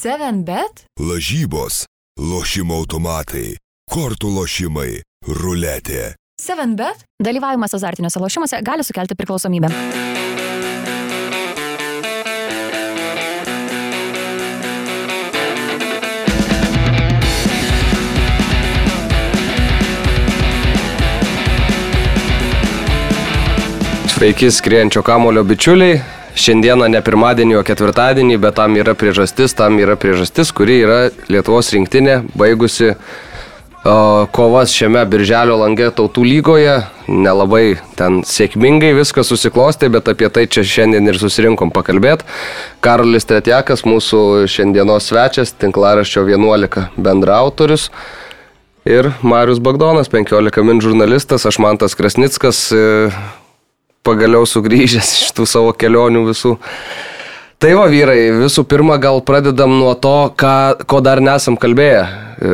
7bet? Lažybos, lošimo automatai, kortų lošimai, ruletė. 7bet? Dalyvavimas azartiniuose lošimuose gali sukelti priklausomybę. Sveiki, skrienčio kamulio bičiuliai. Šiandieną ne pirmadienį, o ketvirtadienį, bet tam yra priežastis, tam yra priežastis, kuri yra Lietuvos rinktinė baigusi kovas šiame birželio langė tautų lygoje. Nelabai ten sėkmingai viskas susiklostė, bet apie tai čia šiandien ir susirinkom pakalbėti. Karolis Tretjakas, mūsų šiandienos svečias, tinklaraščio 11 bendraautorius. Ir Marius Bagdonas, 15 min žurnalistas, aš Mantas Krasnickas, e, pagaliau sugrįžęs iš tų savo kelionių visų. Tai va vyrai, visų pirma gal pradedam nuo to, ką, ko dar nesam kalbėję e,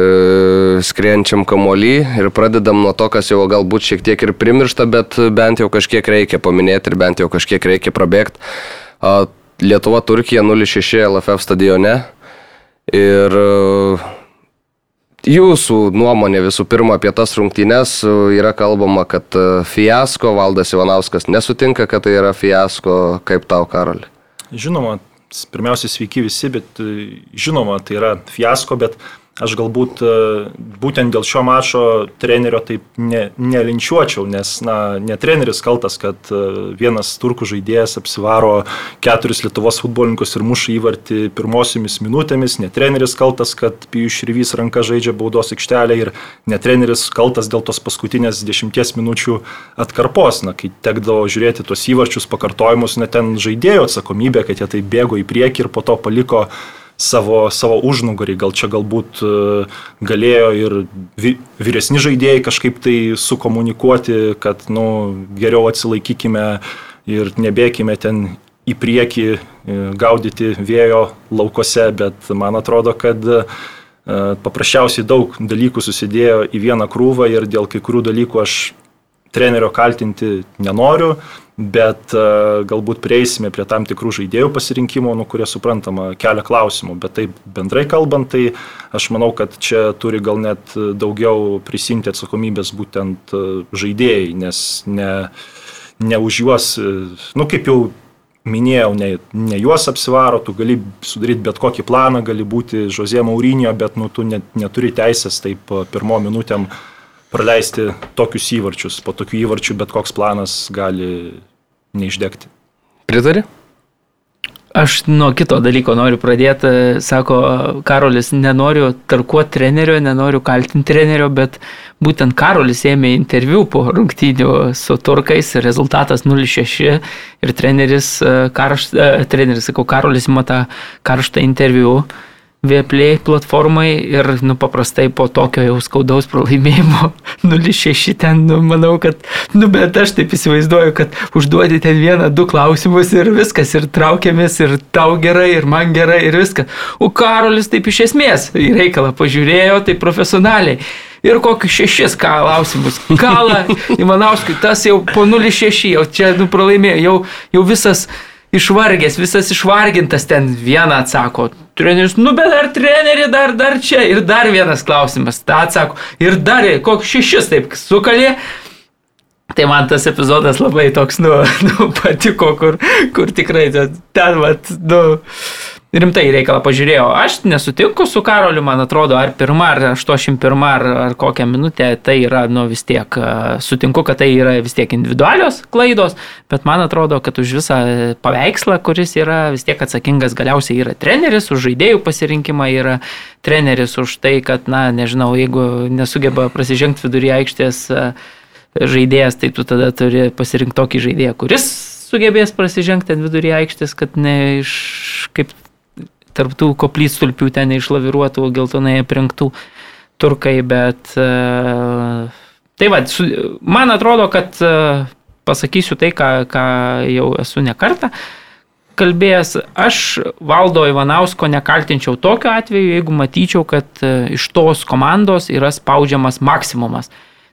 skrienčiam kamuolį ir pradedam nuo to, kas jau galbūt šiek tiek ir primiršta, bet bent jau kažkiek reikia paminėti ir bent jau kažkiek reikia prabėgti. Lietuva Turkija 06 LFF stadione ir e, Jūsų nuomonė visų pirma apie tas rungtynes yra kalbama, kad e, fiasko, Valdas Ivanauskas nesutinka, kad tai yra fiasko, kaip tau, Karoli? Žinoma, pirmiausia, sveiki visi, bet e, žinoma, tai yra fiasko, bet Aš galbūt e, būtent dėl šio mačo trenerio taip ne, nelinčiuočiau, nes na, ne treneris kaltas, kad e, vienas turkų žaidėjas apsivaro keturis Lietuvos futbolininkus ir muša įvartį pirmosiomis minutėmis, ne treneris kaltas, kad Pijus Širvys ranka žaidžia baudos aikštelę ir ne treneris kaltas dėl tos paskutinės dešimties minučių atkarpos, na, kai tekdavo žiūrėti tos įvarčius, pakartojimus, net ten žaidėjo atsakomybė, kad jie tai bėgo į priekį ir po to paliko savo, savo užnugarį, gal čia galbūt e, galėjo ir vyresni žaidėjai kažkaip tai sukomunikuoti, kad nu, geriau atsilaikykime ir nebėkime ten į priekį e, gaudyti vėjo laukose, bet man atrodo, kad e, paprasčiausiai daug dalykų susidėjo į vieną krūvą ir dėl kai kurių dalykų aš trenerio kaltinti nenoriu, bet uh, galbūt prieisime prie tam tikrų žaidėjų pasirinkimo, nu, kurie suprantama kelia klausimų, bet taip bendrai kalbant, tai aš manau, kad čia turi gal net daugiau prisimti atsakomybės būtent uh, žaidėjai, nes ne, ne už juos, uh, nu kaip jau minėjau, ne, ne juos apsivaro, tu gali sudaryti bet kokį planą, gali būti Žozė Maurinio, bet nu, tu net, neturi teisės taip pirmo minutėm uh, praleisti tokius įvarčius. Po tokių įvarčių bet koks planas gali neišdegti. Pritari? Aš nuo kito dalyko noriu pradėti. Sako Karolis, nenoriu tarkuoti trenerio, nenoriu kaltinti trenerio, bet būtent Karolis ėmė interviu po rungtynių su turkais, rezultatas 0-6 ir treneris, karšt, treneris, sakau, Karolis ima tą karštą interviu. Vieplay platformai ir, nu, paprastai po tokio jau skaudaus pralaimėjimo 0-6 ten, nu, manau, kad, nu, bet aš taip įsivaizduoju, kad užduodi ten vieną, du klausimus ir viskas, ir traukiamės, ir tau gerai, ir man gerai, ir viskas. O Karolis taip iš esmės į reikalą pažiūrėjo, tai profesionaliai. Ir kokius šešis klausimus. Kalą, Ivanauskui, tas jau po 0-6, jau čia, nu, pralaimėjo, jau, jau visas išvargęs, visas išvargintas ten vieną atsako. Treneris, nu bet dar treneri, dar, dar čia. Ir dar vienas klausimas, tą atsako. Ir dar, koks šešis taip sukalė. Tai man tas epizodas labai toks, nu, nu patiko, kur, kur tikrai ten, ten, vat, nu, rimtai reikalą pažiūrėjau. Aš nesutinku su Karoliu, man atrodo, ar pirmą, ar 81, ar, ar kokią minutę, tai yra, nu vis tiek, sutinku, kad tai yra vis tiek individualios klaidos, bet man atrodo, kad už visą paveikslą, kuris yra vis tiek atsakingas galiausiai yra treneris, už žaidėjų pasirinkimą yra treneris, už tai, kad, na, nežinau, jeigu nesugeba prasižengti vidury aikštės žaidėjas, tai tu tada turi pasirinkti tokį žaidėją, kuris sugebės prasižengti ant vidury aikštės, kad ne iš kaip tarptų koplytstulpių ten išlaviruotų geltonai aprinktų turkai, bet e, tai va, man atrodo, kad e, pasakysiu tai, ką, ką jau esu nekartą kalbėjęs, aš valdo Ivanausko nekaltinčiau tokiu atveju, jeigu matyčiau, kad e, iš tos komandos yra spaudžiamas maksimumas.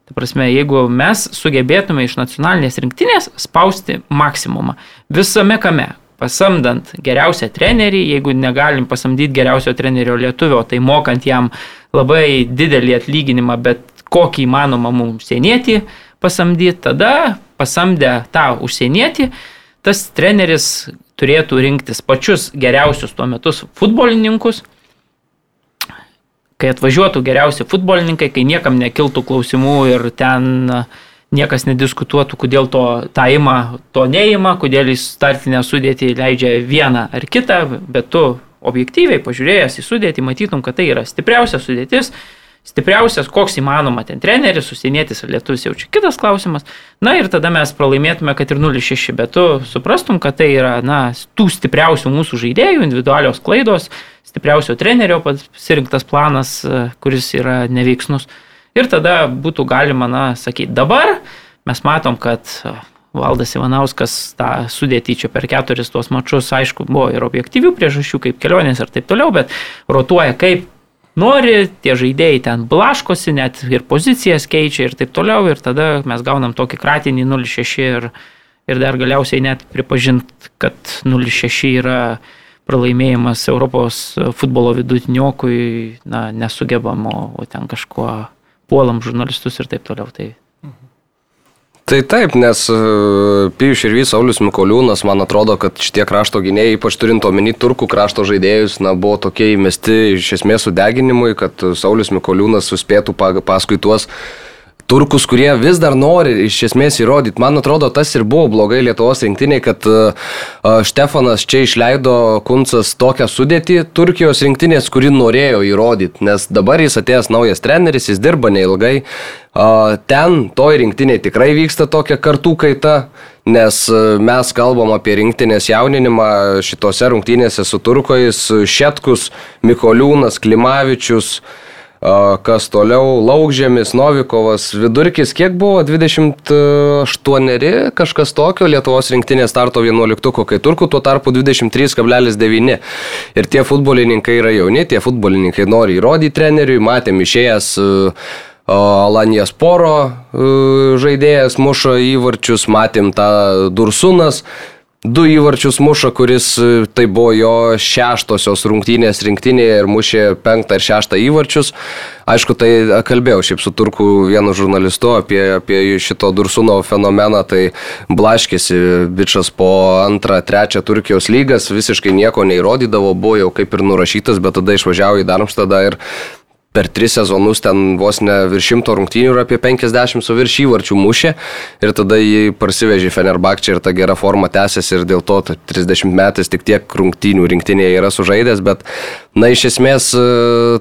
Ta prasme, jeigu mes sugebėtume iš nacionalinės rinktinės spausti maksimumą visame kame, pasamdant geriausią trenerį, jeigu negalim pasamdyti geriausio trenerio lietuvio, tai mokant jam labai didelį atlyginimą, bet kokį įmanoma mums užsienietį pasamdyti, tada pasamdę tą užsienietį, tas treneris turėtų rinktis pačius geriausius tuo metus futbolininkus, kai atvažiuotų geriausi futbolininkai, kai niekam nekiltų klausimų ir ten uh, niekas nediskutuotų, kodėl to tą ima, to neima, kodėl jis startinę sudėtį leidžia vieną ar kitą, bet tu objektyviai pažiūrėjęs į sudėtį matytum, kad tai yra stipriausia sudėtis, stipriausias, koks įmanoma ten treneris, susienietis ar lietuvis jau čia kitas klausimas. Na ir tada mes pralaimėtume, kad ir 0-6, bet tu suprastum, kad tai yra, na, tų stipriausių mūsų žaidėjų, individualios klaidos, stipriausio trenerio pasirinktas planas, kuris yra neveiksnus. Ir tada būtų galima, na, sakyti, dabar mes matom, kad Valdas Ivanauskas tą sudėtį čia per keturis tuos mačius, aišku, buvo ir objektyvių priežasčių, kaip kelionės ir taip toliau, bet rotuoja kaip nori, tie žaidėjai ten blaškosi, net ir pozicijas keičia ir taip toliau, ir tada mes gaunam tokį kratinį 0,6 ir, ir dar galiausiai net pripažint, kad 0,6 yra pralaimėjimas Europos futbolo vidutiniokui, na, nesugebam, o ten kažkuo puolam žurnalistus ir taip toliau. Tai Tai taip, nes e, Pijus ir Vys Saulis Mikoliūnas, man atrodo, kad šitie krašto gynėjai, ypač turint omeny turkų krašto žaidėjus, na, buvo tokie įmesti iš esmės sudeginimui, kad Saulis Mikoliūnas suspėtų paskui tuos turkus, kurie vis dar nori iš esmės įrodyti. Man atrodo, tas ir buvo blogai Lietuvos rinktiniai, kad uh, Štefanas čia išleido Kuncas tokią sudėtį Turkijos rinktinės, kuri norėjo įrodyti, nes dabar jis atėjęs naujas treneris, jis dirba neilgai. Uh, ten toj rinktiniai tikrai vyksta tokia kartų kaita, nes mes kalbam apie rinktinės jauninimą šitose rungtynėse su turkais, Šetkus, Mikoliūnas, Klimavičius. Kas toliau, Laukžėmis, Novikovas, vidurkis kiek buvo 28, kažkas tokio Lietuvos rinktinės starto 11, kai turkų tuo tarpu 23,9. Ir tie futbolininkai yra jauni, tie futbolininkai nori įrodyti treneriui, matėm išėjęs Alanijas Poro žaidėjas muša įvarčius, matėm tą Dursunas du įvarčius muša, kuris e, tai buvo jo šeštosios rungtynės rinktinėje ir mušė penktą ir šeštą įvarčius. Aišku, tai kalbėjau šiaip su turku vienu žurnalistu apie, apie šito Dursuno fenomeną, tai blaškėsi bičias po antrą, trečią Turkijos lygas, visiškai nieko neįrodydavo, buvo jau kaip ir nurašytas, bet tada išvažiavo į Darmstadą ir per tris sezonus ten vos ne virš šimto rungtynių ir apie 50 su virš įvarčių mušė ir tada jį parsivežė Fenerbakčia ir ta gera forma tęsiasi ir dėl to 30 metais tik tiek rungtynių rinktinėje yra sužaidęs, bet na iš esmės e,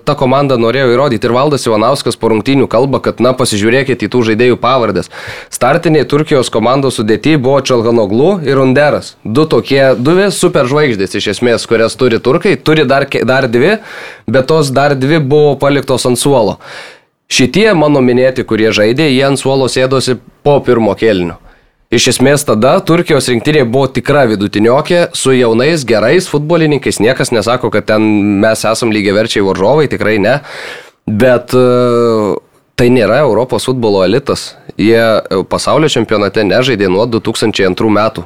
ta komanda norėjo įrodyti ir Valdas Ivanauskas po rungtynių kalba, kad na pasižiūrėkite į tų žaidėjų pavardės. Startiniai Turkijos komandos sudėti buvo Čalganoglu ir Underas. Du tokie, du super žvaigždės iš esmės, kurias turi turkai, turi dar, dar dvi, bet tos dar dvi buvo paliktos ant suolo. Šitie mano minėti, kurie žaidė, jie ant suolo sėdosi po pirmo kelnių. Iš esmės tada Turkijos rinktinė buvo tikra vidutiniokė su jaunais gerais futbolininkais. Niekas nesako, kad ten mes esam lygiai verčiai varžovai, tikrai ne. Bet uh, tai nėra Europos futbolo elitas. Jie pasaulio čempionate nežaidė nuo 2002 metų.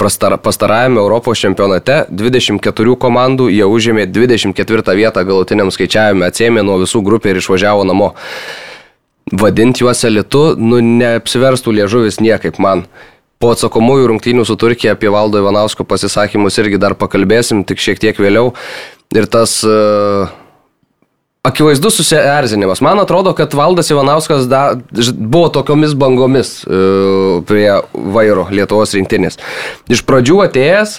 Pastar, pastarajame Europos čempionate 24 komandų jie užėmė 24 vietą galutiniam skaičiavime, atsėmė nuo visų grupė ir išvažiavo namo. Vadinti juos elitu, nu neapsiverstų liežuvis niekaip man. Po atsakomųjų rungtynių su Turkija apie Valdo Ivanausko pasisakymus irgi dar pakalbėsim, tik šiek tiek vėliau. Ir tas uh, akivaizdus susierzinimas. Man atrodo, kad Valdas Ivanauskas da, buvo tokiomis bangomis uh, prie vairo Lietuvos rinktinės. Iš pradžių atėjęs,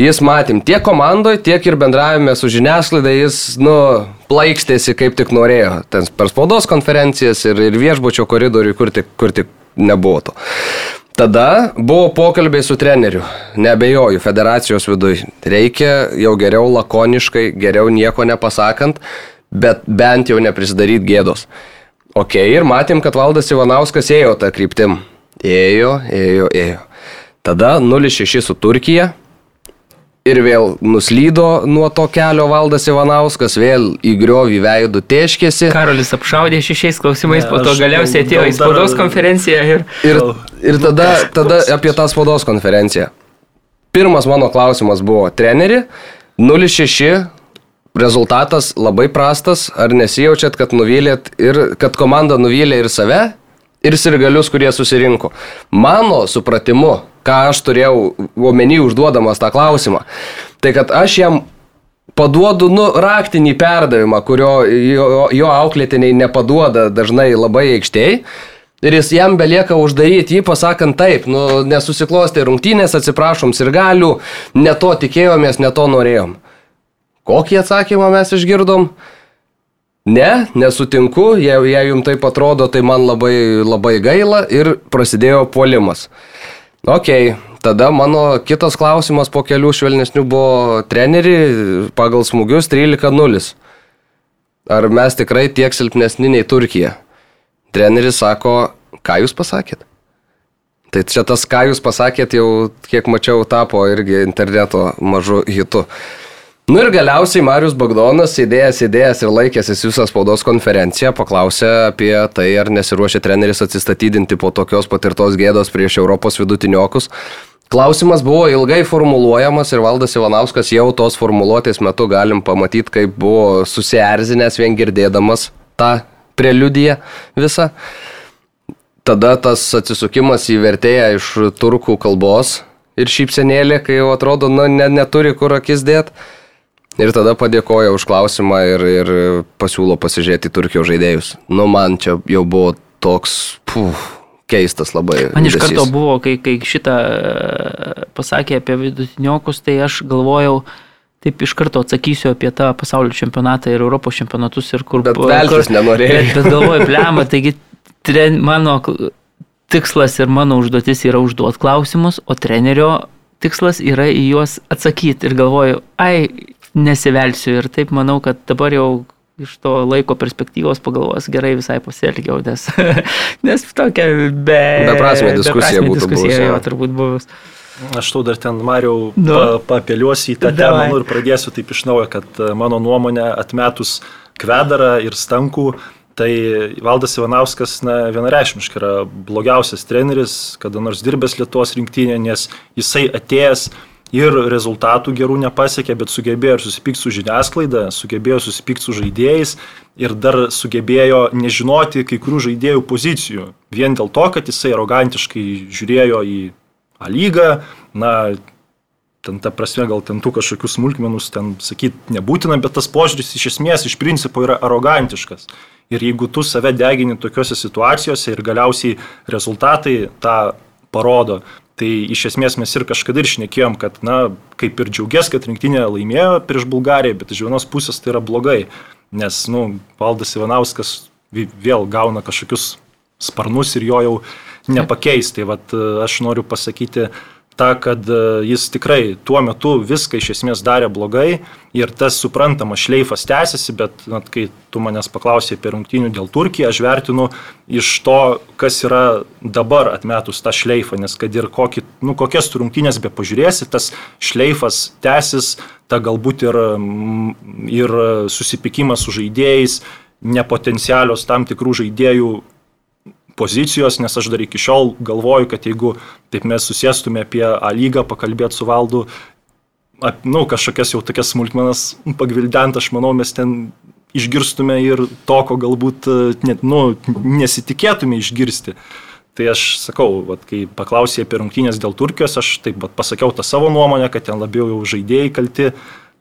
jis matėm tiek komandoje, tiek ir bendravime su žiniasklaida, jis, nu, plaikstėsi kaip tik norėjo. Ten per spaudos konferencijas ir, ir viešbučio koridorių, kur tik, kur tik nebuvo to. Tada buvo pokalbiai su treneriu, nebejoju, federacijos viduje. Reikia jau geriau lakoniškai, geriau nieko nepasakant, bet bent jau neprisidaryti gėdos. Ok, ir matėm, kad Valdas Ivanauskas ėjo tą kryptim. Ėjo, ėjo, ėjo. Tada 0-6 su Turkija. Ir vėl nuslydo nuo to kelio Valdas Ivanauskas, vėl į griovį veidų teškėsi. Karolis apšaudė šešiais klausimais, ne, po to galiausiai atėjo į spaudos konferenciją. Ir, ir, ir tada, tada apie tą spaudos konferenciją. pirmas mano klausimas buvo, treneri, 0-6 rezultatas labai prastas, ar nesijaučiat, kad nuvylėt ir kad komanda nuvylė ir save, ir sirgalius, kurie susirinko. Mano supratimu, ką aš turėjau omeny užduodamas tą klausimą, tai kad aš jam paduodu nu, raktinį perdavimą, kurio jo, jo auklėtiniai nepaduoda dažnai labai aikštėj. Ir jis jam belieka uždaryti jį, pasakant taip, nu, nesusiklosti rungtynės, atsiprašom, ir galių, ne to tikėjomės, ne to norėjom. Kokį atsakymą mes išgirdom? Ne, nesutinku, jei, jei jums taip atrodo, tai man labai, labai gaila ir prasidėjo puolimas. Ok, tada mano kitas klausimas po kelių švelnesnių buvo treneri pagal smūgius 13-0. Ar mes tikrai tiek silpnesni nei Turkija? Treneris sako, ką jūs pasakėt? Tai čia tas, ką jūs pasakėt, jau kiek mačiau, tapo irgi interneto mažu hitu. Nu ir galiausiai Marius Bagdonas, sėdėjęs, sėdėjęs ir laikęsis visą spaudos konferenciją, paklausė apie tai, ar nesiruošia treneris atsistatydinti po tokios patirtos gėdos prieš Europos vidutiniokus. Klausimas buvo ilgai formuluojamas ir Valdas Ivanauskas jau tos formuluotės metu galim pamatyti, kaip buvo susierzinęs vien girdėdamas tą preliudiją visą. Tada tas atsisukimas į vertėją iš turkų kalbos ir šypsenėlė, kai jau atrodo, nu, ne, neturi kur akis dėti. Ir tada padėkoja už klausimą ir, ir pasiūlo pasižiūrėti Turkijos žaidėjus. Nu, man čia jau buvo toks, puh, keistas labai. Man iš karto judesys. buvo, kai, kai šitą e, pasakė apie vidutiniokus, tai aš galvojau, taip iš karto atsakysiu apie tą pasaulio čempionatą ir Europos čempionatus ir kur Bet veltis nenorėjai. Bet, bet galvoju, plema, taigi tren, mano tikslas ir mano užduotis yra užduoti klausimus, o trenerio tikslas yra į juos atsakyti. Ir galvoju, ai, nesivelsiu ir taip manau, kad dabar jau iš to laiko perspektyvos pagalvos gerai visai pasielgiau, nes, nes tokia be... Beprasmė diskusija beprasmė būtų diskusija buvusi, jo turbūt buvus. Aš tau dar ten, Mariau, Nu. pa, papeliuosiu į tą temą nu, ir pradėsiu taip iš naujo, kad e, mano nuomonė atmetus Kvedarą ir Stankų, tai Valdas Ivanauskas na, vienareišmiškai yra blogiausias treneris, kada nors dirbęs Lietuvos rinktinė, nes jisai atėjęs ir rezultatų gerų nepasiekė, bet sugebėjo ir susipykti su žiniasklaida, sugebėjo susipykti su žaidėjais ir dar sugebėjo nežinoti kai kurių žaidėjų pozicijų. Vien dėl to, kad jisai arogantiškai žiūrėjo į A lygą, na, ten ta prasme, gal ten tų kažkokių smulkmenus ten sakyti nebūtina, bet tas požiūris iš esmės iš principo yra arogantiškas. Ir jeigu tu save degini tokiuose situacijose ir galiausiai rezultatai tą parodo, tai iš esmės mes ir kažkada ir šnekėjom, kad, na, kaip ir džiaugies, kad rinktinė laimėjo prieš Bulgariją, bet iš vienos pusės tai yra blogai, nes, nu, Valdas Ivanauskas vėl gauna kažkokius sparnus ir jo jau nepakeis. Tai vat, aš noriu pasakyti tą, kad e, jis tikrai tuo metu viską iš esmės darė blogai ir tas suprantama šleifas tęsiasi, bet na, kai tu manęs paklausai apie rungtynių dėl Turkiją, aš vertinu iš to, kas yra dabar atmetus tą šleifą, nes kad ir kokį, nu, kokias tu rungtynės be pažiūrėsi, tas šleifas tęsis, ta galbūt ir, ir susipykimas su žaidėjais, nepotencialios tam tikrų žaidėjų pozicijos, nes aš dar iki šiol galvoju, kad jeigu taip mes susėstume apie A lygą, pakalbėti su valdu, ap, nu, kažkokias jau tokias smulkmenas pagvildent, aš manau, mes ten išgirstume ir to, ko galbūt e, net, nu, nesitikėtume išgirsti. Tai aš sakau, vat, kai paklausė apie rungtynės dėl Turkijos, aš taip vat, pasakiau tą savo nuomonę, kad ten labiau jau žaidėjai kalti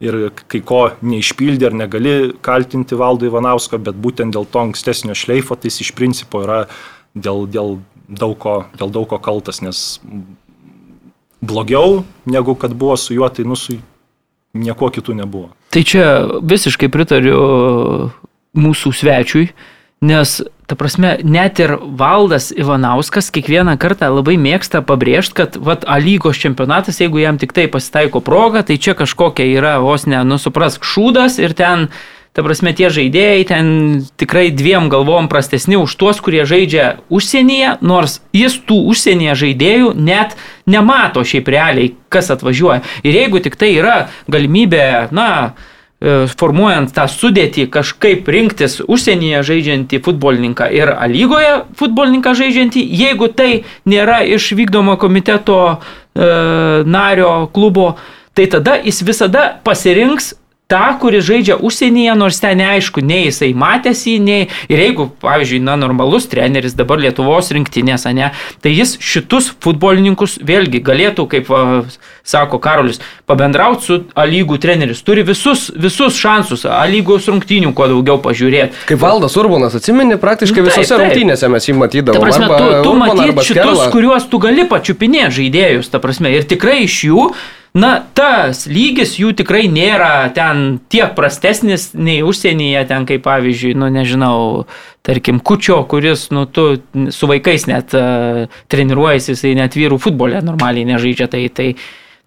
ir kai ko neišpildė ir negali kaltinti valdo Ivanausko, bet būtent dėl to ankstesnio šleifo, tai jis iš principo yra dėl, dėl, daug ko, dėl daug ko kaltas, nes blogiau negu kad buvo su juo, tai nu su niekuo kitų nebuvo. Tai čia visiškai pritariu mūsų svečiui, nes, ta prasme, net ir Valdas Ivanauskas kiekvieną kartą labai mėgsta pabrėžti, kad, vat, A lygos čempionatas, jeigu jam tik tai pasitaiko proga, tai čia kažkokia yra vos ne, nusuprask, šūdas ir ten, ta prasme, tie žaidėjai ten tikrai dviem galvom prastesni už tuos, kurie žaidžia užsienyje, nors jis tų užsienyje žaidėjų net nemato šiaip realiai, kas atvažiuoja. Ir jeigu tik tai yra galimybė, na, e, formuojant tą sudėtį kažkaip rinktis užsienyje žaidžiantį futbolininką ir lygoje futbolininką žaidžiantį, jeigu tai nėra iš vykdomo komiteto e, nario klubo, tai tada jis visada pasirinks tą, kuris žaidžia užsienyje, nors ten neaišku, nei jisai matėsi, nei ir jeigu, pavyzdžiui, na, normalus treneris dabar Lietuvos rinktinės, ne, tai jis šitus futbolininkus vėlgi galėtų, kaip va, sako Karolis, pabendrauti su A lygų treneris, turi visus, visus šansus A lygos rungtynių kuo daugiau pažiūrėti. Kaip Valdas Urbonas, atsimeni, praktiškai Taip, visose taip. rungtynėse mes jį Ta matydavome. prasme, tu, tu matyt šitus, Skerlą. kuriuos tu gali pačiupinėti žaidėjus, ta prasme, ir tikrai iš jų, na, tas lygis jų tikrai nėra ten tiek prastesnis nei užsienyje, ten kaip pavyzdžiui, nu nežinau, tarkim, kučio, kuris, nu, tu su vaikais net uh, treniruojasi, jisai net vyrų futbole normaliai nežaidžia, tai, tai,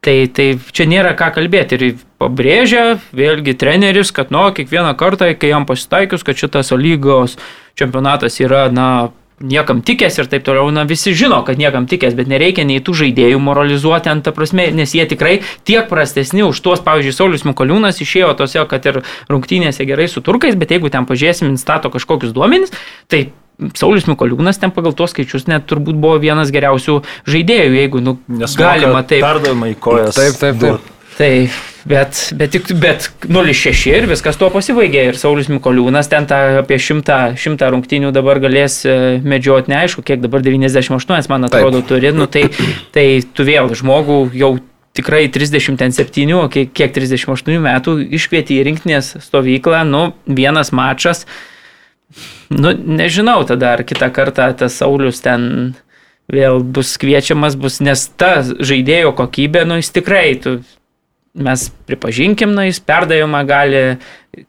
tai, tai čia nėra ką kalbėti. Ir pabrėžia vėlgi treneris, kad, nu, kiekvieną kartą, kai jam pasitaikius, kad šitas lygos čempionatas yra, na, niekam tikęs ir taip toliau, na visi žino, kad niekam tikęs, bet nereikia nei tų žaidėjų moralizuoti ant ta prasme, nes jie tikrai tiek prastesni už tuos, pavyzdžiui, Saulis Mikoliūnas išėjo tose, kad ir rungtynėse gerai su turkais, bet jeigu ten pažiūrėsim instato kažkokius duomenys, tai Saulis Mikoliūnas ten pagal tuos skaičius net turbūt buvo vienas geriausių žaidėjų, jeigu nu, Nes galima taip. Perdavimai kojas. Taip, taip, taip. duot. Tai, bet, bet, tik- bet 0,6 ir viskas tuo pasibaigė. Ir Saulis Mikoliūnas ten tą apie 100, 100 rungtynių dabar galės e, medžioti, neaišku, kiek dabar 98, man atrodo, turi. Nu, tai, tai tu vėl žmogų jau tikrai 37, o kiek, kiek 38 metų iškvieti į rinktinės stovyklą, nu, vienas mačas. Nu, nežinau tada, ar kitą kartą tas Saulis ten vėl bus kviečiamas, bus, nes ta žaidėjo kokybė, nu, jis tikrai, tu, mes pripažinkim, na, jis perdavimą gali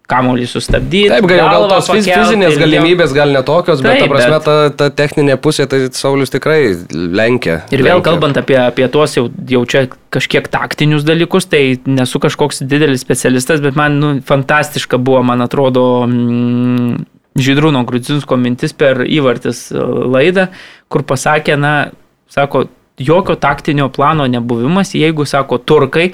kamuolį sustabdyti. Taip, gal, gal tos fiz, fizinės galimybės gal netokios, bet ta Taip, prasme, bet- ta, ta techninė pusė, tai Saulis tikrai lenkia. Ir vėl lenkia. kalbant apie, apie tuos jau, jau čia kažkiek taktinius dalykus, tai nesu kažkoks didelis specialistas, bet man nu, fantastiška buvo, man atrodo, mm, Žydrūno Grudzinsko mintis per įvartis e, laidą, kur pasakė, na, sako, jokio taktinio plano nebuvimas, jeigu, sako, turkai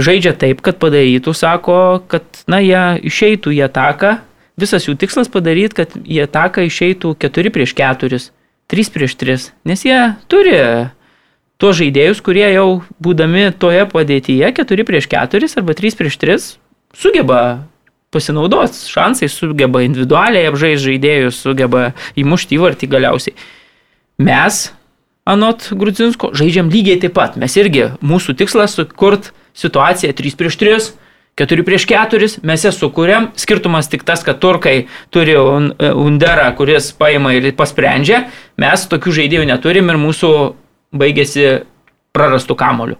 žaidžia taip, kad padarytų, sako, kad, na, jie išeitų į ataką, visas jų tikslas padaryti, kad į ataką išeitų 4 prieš 4, 3 prieš 3, nes jie turi tuos žaidėjus, kurie jau būdami toje padėtyje 4 prieš 4 arba 3 prieš 3 sugeba pasinaudos šansai, sugeba individualiai apžaisti žaidėjus, sugeba įmušti įvartį galiausiai. Mes, anot Grudzinsko, žaidžiam lygiai taip pat. Mes irgi, mūsų tikslas sukurt situaciją 3 prieš 3, 4 prieš 4, mes ją sukūrėm. Skirtumas tik tas, kad turkai turi un- Underą, kuris paima ir pasprendžia. Mes tokių žaidėjų neturim ir mūsų baigėsi prarastų kamolių.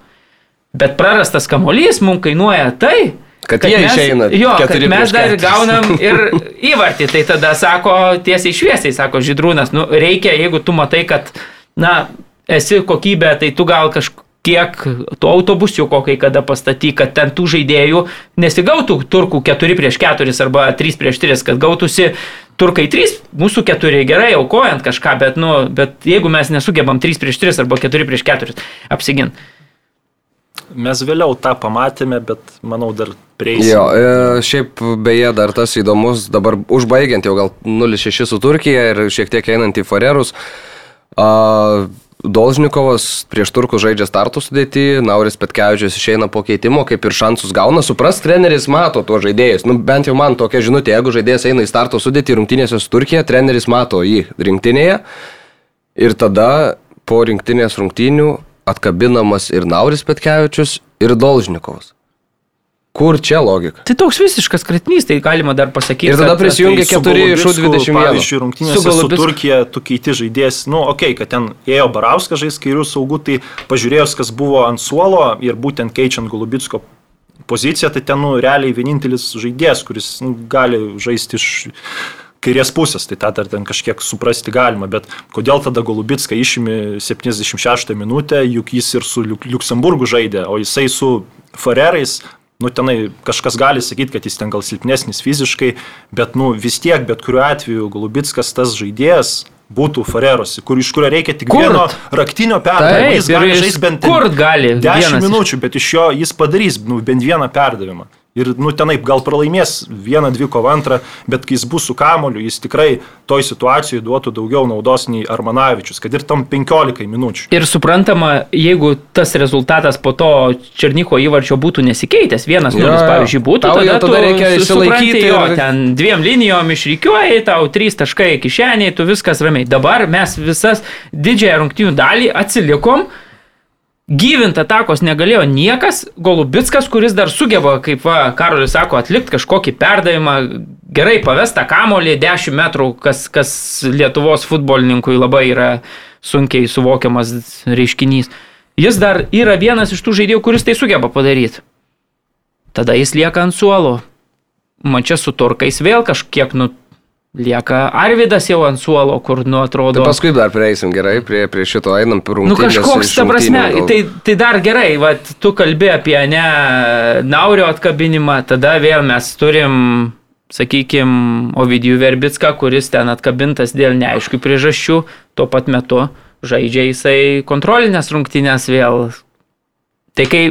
Bet prarastas kamolys mums kainuoja tai, Kad jie mes, išeina Jo, kad mes dar keturis. gaunam ir įvartį. Tai tada sako tiesiai šviesiai, sako Židrūnas, nu reikia, jeigu tu matai, kad, na, esi kokybė, tai tu gal kažkiek to autobusiuko kai kada pastaty, kad ten tų žaidėjų nesigautų turkų 4 prieš 4 arba 3 prieš 3, kad gautųsi turkai 3, mūsų 4 gerai, aukojant kažką, bet, nu, bet jeigu mes nesugebam 3 prieš 3 arba 4 prieš 4 apsiginti. Mes vėliau tą pamatėme, bet manau dar prieisim. Jo, e, šiaip beje dar tas įdomus, dabar užbaigiant jau gal 0-6 su Turkija ir šiek tiek einant į Farerus. A, Dolžnikovas prieš turkus žaidžia startų sudėti, Nauris Petkevičius išeina po keitimo, kaip ir šansus gauna, supras, treneris mato tuos žaidėjus. Nu, bent jau man tokia žinutė, jeigu žaidėjas eina į starto sudėti rungtynėse su Turkija, treneris mato jį rinktinėje ir tada po rinktinės rungtynių atkabinamas ir Nauris Petkevičius, ir Dolžnikovas. Kur čia logika? Tai toks visiškas kretnys, tai galima dar pasakyti. Ir tada prisijungia Tai su 4 iš Golubicku, 21. Pavyzdžiui, rungtynėse Su su. Turkija tu keiti žaidėjas, nu, okei, okay, kad ten ėjo Barauskas žais kairių saugų, tai pažiūrėjus, kas buvo ant suolo ir būtent keičiant Golubitsko poziciją, tai ten, nu, realiai vienintelis žaidėjas, kuris nu, gali žaisti iš kairės pusės, tai tą dar ten kažkiek suprasti galima, bet kodėl tada Golubitską išimi 76 minutę, juk jis ir su Liuk- Liuksemburgu žaidė, o jisai su Farerais, nu tenai kažkas gali sakyti, kad jis ten gal silpnesnis fiziškai, bet nu vis tiek, bet kuriuo atveju Golubitskas tas žaidėjas būtų Farerosi, kur, iš kurio reikia tik Kurt. vieno raktinio perdavimo. Jis gali žaisti bent Kurt gali 10 vienas iš- minučių, bet iš jo jis padarys nu, bent vieną perdavimą. Ir, nu, tenaip gal pralaimės vieną, dvi kovą antrą, bet kai jis bus su kamoliu, jis tikrai toj situacijoje duotų daugiau naudos nei Armanavičius, kad ir tam 15 minučių. Ir suprantama, jeigu tas rezultatas po to Černiko įvarčio būtų nesikeitęs, vienas nulis, jo. pavyzdžiui, būtų, Tau tada, tada tu reikia su- išsilaikyti Jo, ir- ten dviem linijom išrykiuoji, tau trys taškai kišeniai, tu viskas ramiai. Dabar mes visas didžiąją rungtynių dalį atsilikom. Gyvint atakos negalėjo niekas, Golubitskas, kuris dar sugeba, kaip va, Karolis sako, atlikti kažkokį perdavimą, gerai pavestą kamolį 10 metrų, kas, kas Lietuvos futbolininkui labai yra sunkiai suvokiamas reiškinys. Jis dar yra vienas iš tų žaidėjų, kuris tai sugeba padaryti. Tada jis lieka ant suolo. Man čia su turkais vėl kažkiek, nu, lieka Arvidas jau ant suolo, kur, nu, atrodo. Tai paskui dar prieisim gerai, prie, prie šito einam per Nu kažkoks, ta prasme, gal. tai, tai dar gerai, va, tu kalbė apie ne naurio atkabinimą, tada vėl mes turim, sakykime, Ovidijų Verbicką, kuris ten atkabintas dėl neaiškių priežasčių, tuo pat metu žaidžia jisai kontrolinės rungtynės vėl. Tai kai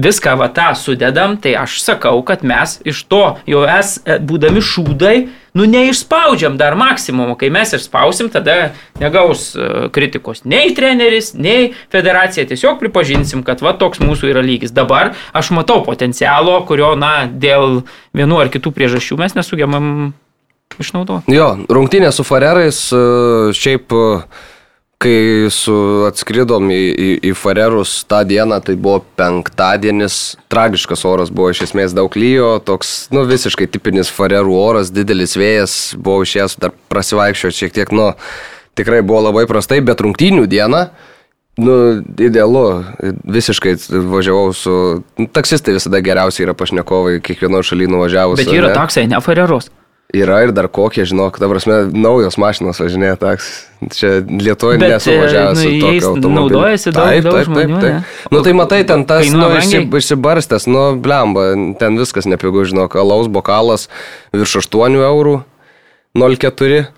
viską va tą sudedam, tai aš sakau, kad mes iš to jau es, būdami šūdai, nu neišspaudžiam dar maksimumo. Kai mes išspausim, tada negaus e, kritikos nei treneris, nei federacija. Tiesiog pripažinsim, kad va toks mūsų yra lygis. Dabar aš matau potencialo, kurio, na, dėl vienų ar kitų priežasčių mes nesugebam išnaudoti. Jo, rungtynė su Farerais, e, šiaip e, kai su atskridom į, į, į Farerus tą dieną, tai buvo penktadienis, tragiškas oras buvo iš esmės daug lyjo, toks, nu, visiškai tipinis Farerų oras, didelis vėjas, buvau išėjęs dar prasivaikščioti šiek tiek, nu, tikrai buvo labai prastai, bet rungtynių dieną, Nu, idealu, visiškai važiavau su... nu, Taksistai visada geriausiai yra pašnekovai, kiekvieno šaly nuvažiavus. Bet yra ane? taksai, ne Ferreros. Yra ir dar kokie, žinok, ta prasme, naujos mašinos važinėja taks. Čia Lietuvoje nesu e, važiavęs nu, su jais tokiu automobiliu. naudojasi daug- daug žmonių, ne? Nu tai matai, ten tas, nu, išsibarstęs, nu, blemba, ten viskas nepigu, žinok, alaus bokalas virš 8 eurų, 0,4.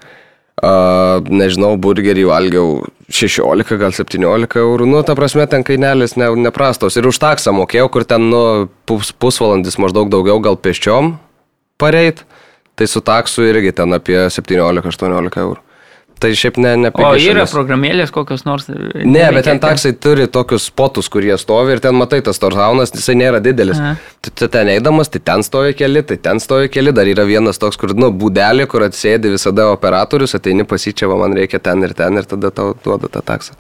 Uh, nežinau, burgerį valgiau 16, gal 17 eurų. Nu, ta prasme, ten kainelis ne, neprastos. Ir už taksą mokėjau, kur ten, nu, pus, pusvalandis maždaug daugiau, gal pėsčiom pareit. Tai su taksu irgi ten apie 17-18 eurų. Tai šiaip ne, ne O yra programėlės kokios nors. Ne, bet ten taksai turi tokius spotus, kurie stovi ir ten matai tas torzaunas, jisai nėra didelis. Tu ten eidamas, tai ten stovi keli, tai ten stovi keli, dar yra vienas toks, kur, nu, būdelė, kur atsėdi visada operatorius, ateini pasičiava, man reikia ten ir ten ir tada tau duoda tą taksą.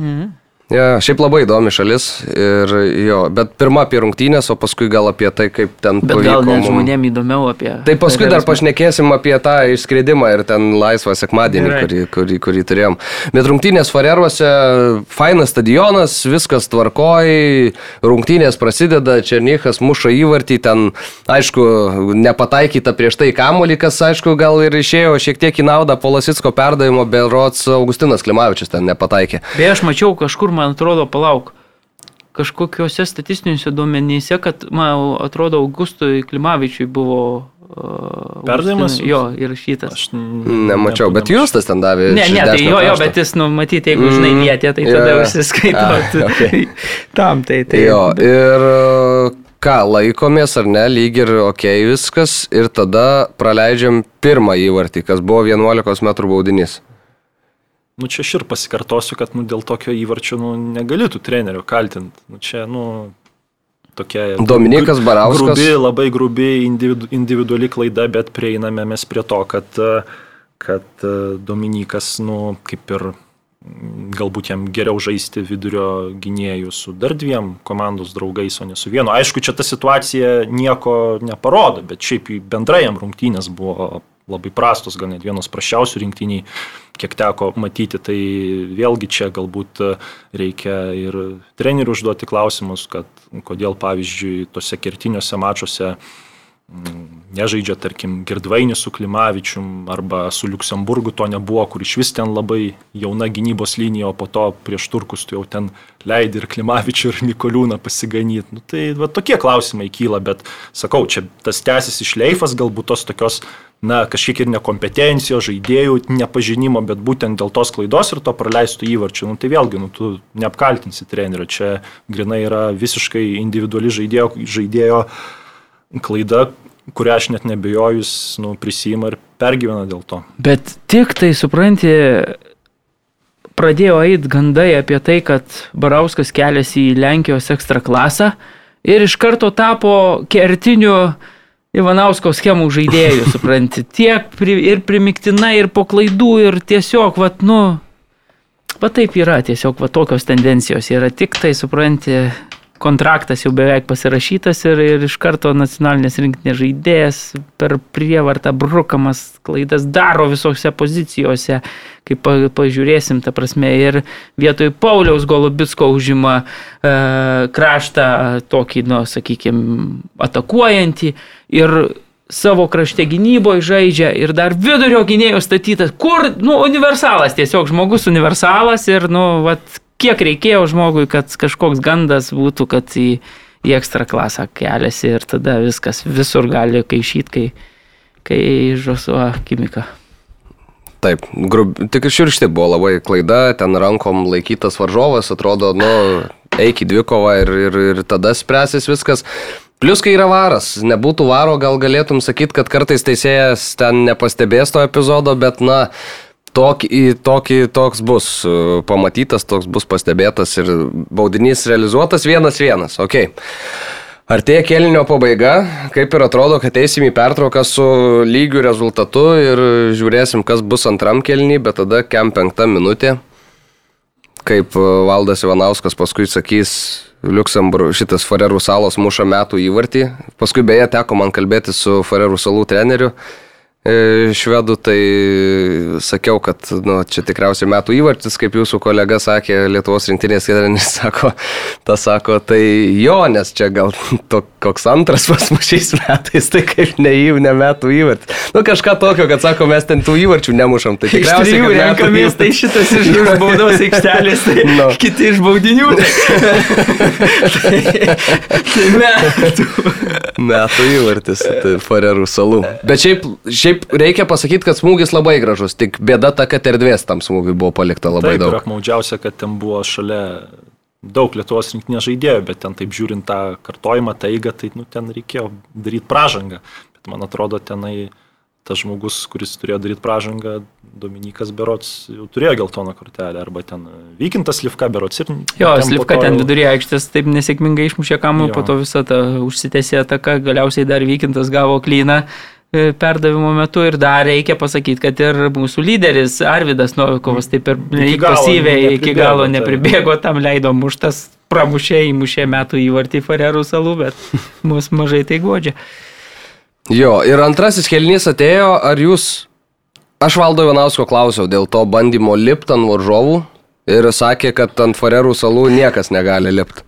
Mhm. Ja, šiaip labai įdomi šalis ir jo, bet pirmą apie rungtynės, o paskui gal apie tai, kaip ten Bet gal pavyko net mum- žmonėm įdomiau apie... Tai paskui dar pašnekėsim apie tą išskridimą ir ten laisvą sekmadienį, Gerai. kurį, kurį, kurį turėjom. Bet rungtynės Fareruose, fainas stadionas, viskas tvarkoj, rungtynės prasideda, Černychas muša įvartį, ten, aišku, nepataikyta prieš tai kamolį, kas, aišku, gal ir išėjo šiek tiek į naudą po Lasitsko perdavimo, bet Rots Augustinas Klimavičius ten nepataikė. Beje, aš mačiau kažkur, man atrodo, palauk. Kažkokiuose statistiniuose duomenyse, kad, man atrodo, Augustui Klimavičiui buvo... Uh, Perdavimas? Jo, įrašytas. Aš Nemačiau, bet jūs tas ten davė. Ne, ne, tai jo, jo, bet jis, nu, matyti, jeigu žinai Mm, lietė, tai tada jo. užsiskaito. Ah, okay. Tam, tai tai. Jo, ir e, ką, laikomės ar ne, lyg ir ok viskas, ir tada praleidžiam pirmą įvartį, kas buvo 11 m baudinys. Nu, čia aš ir pasikartosiu, kad nu, dėl tokio įvarčio nu, negalėtų trenerių kaltinti. Nu, čia, nu, tokia... Dominikas Barauskas. Grubi, labai grubi individu, individuali klaida, bet prieiname mes prie to, kad, kad Dominikas, nu, kaip ir galbūt jam geriau žaisti vidurio gynėjų su dar dviem komandos draugais, o ne su vienu. Aišku, čia ta situacija nieko neparodo, bet šiaip bendrai jam rungtynės buvo labai prastos, gal net vienos prašiausių rinktiniai, kiek teko matyti, tai vėlgi čia galbūt e, reikia ir trenerių užduoti klausimus, kad kodėl, pavyzdžiui, tose kertiniuose mačiuose mm, nežaidžia, tarkim, Girdvainis su Klimavičium arba su Luksemburgu to nebuvo, kur iš vis ten labai jauna gynybos linija, o po to prieš turkus tu jau ten leidi ir Klimavičių ir Nikoliūną pasiganyti. Nu, tai va, tokie klausimai kyla, bet sakau, čia tas tęsis išleifas, galbūt tos tokios, na, kažkiek ir nekompetencijos, žaidėjų nepažinimo, bet būtent dėl tos klaidos ir to praleistų įvarčių. Nu, tai vėlgi, nu, tu neapkaltinsi trenerio, čia grinai yra visiškai individuali žaidėjo, žaidėjo klaida, kurią aš net nebejoju, jis nu, prisima ir pergyvena dėl to. Bet tik tai supranti, pradėjo eiti gandai apie tai, kad Barauskas keliasi į Lenkijos ekstra klasą ir iš karto tapo kertiniu Ivanausko schemų žaidėjų, supranti. Tiek pri, ir primiktinai, ir po klaidų, ir tiesiog, vat, nu, va taip yra, tiesiog, va tokios tendencijos yra. Tik tai, supranti, kontraktas jau beveik pasirašytas ir, ir iš karto nacionalinės rinktinės žaidėjas per prievartą brukamas klaidas daro visose pozicijose, kaip pa, pažiūrėsim, ta prasme, ir vietoj Pauliaus Golubitsko užima e, kraštą tokį, nu, sakykime, atakuojantį ir savo krašte gynyboje žaidžia ir dar vidurio gynėjo statytas, kur, nu, universalas, tiesiog žmogus universalas ir, nu, vat, kiek reikėjo žmogui, kad kažkoks gandas būtų, kad į, į ekstra klasą keliasi ir tada viskas visur gali kaišyti, kai, kai žosuo kimika. Taip, grub, tik širšti buvo labai klaida, ten rankom laikytas varžovas, atrodo, nu, eik į dvikovą ir, ir, ir tada spręsis viskas. Plius, kai yra varas, nebūtų varo, gal galėtum sakyti, kad kartais teisėjas ten nepastebės to epizodo, bet, na, Tokį, tokį, toks bus e, pamatytas, toks bus pastebėtas ir baudinys realizuotas vienas vienas. Okay. Artėja kelnio pabaiga, kaip ir atrodo, kad eisim į pertrauką su lygiu rezultatu ir žiūrėsim, kas bus antram kelnį, bet tada kem penkta minutė, kaip e, Valdas Ivanauskas paskui sakys, Liuksemburg, šitas Farerų salos muša metų įvartį. Paskui beje teko man kalbėti su Farerų salų treneriu švedų, tai sakiau, kad nu, čia tikriausiai metų įvartis, kaip jūsų kolega sakė, Lietuvos rinktinės treneris sako, ta sako, tai jo, nes čia gal to, koks antras pas mus šiais metais, tai kaip ne, į, ne metų įvartis. Nu kažką tokio, kad sako, mes ten tų įvarčių nemušam. Tai tikriausiai jau renkamės, tai šitas iš baudos aikštelės, tai no. kiti iš baudinių. tai, tai metų. metų įvartis, tai Farerų salų. Bet šiaip, šiaip Šiaip reikia pasakyti, kad smūgis labai gražus, tik bėda ta, kad erdvės tam smūgiui buvo palikta labai taip, daug. Ir apmaudžiausia, kad ten buvo šalia daug Lietuvos rinktinės žaidėjų, bet ten taip žiūrint tą kartojimą, tą eigą, tai nu, ten reikėjo daryti pražangą. Bet man atrodo, tenai tas žmogus, kuris turėjo daryti pražangą, Dominikas Berots, jau turėjo geltoną kortelę, arba ten Vykintas Livka Berots ir... Jo, Livka ten viduryje aikštės taip nesėkmingai išmušė kamų, po to visą tą užsitęsė ataką, galiausiai dar Vykintas gavo klyną perdavimo metu ir dar reikia pasakyti, kad ir mūsų lyderis Arvidas Novikovas taip ir pasyviai iki galo nepribėgo, tam leido muštas, pramušė, įmušė metų įvartį Farerų salų, bet mus mažai tai godžia. Jo, ir antrasis kelnys atėjo, ar jūs, aš valdo Ivanausko klausiau dėl to bandymo lipti ant varžovų ir sakė, kad ant Farerų salų niekas negali lipti.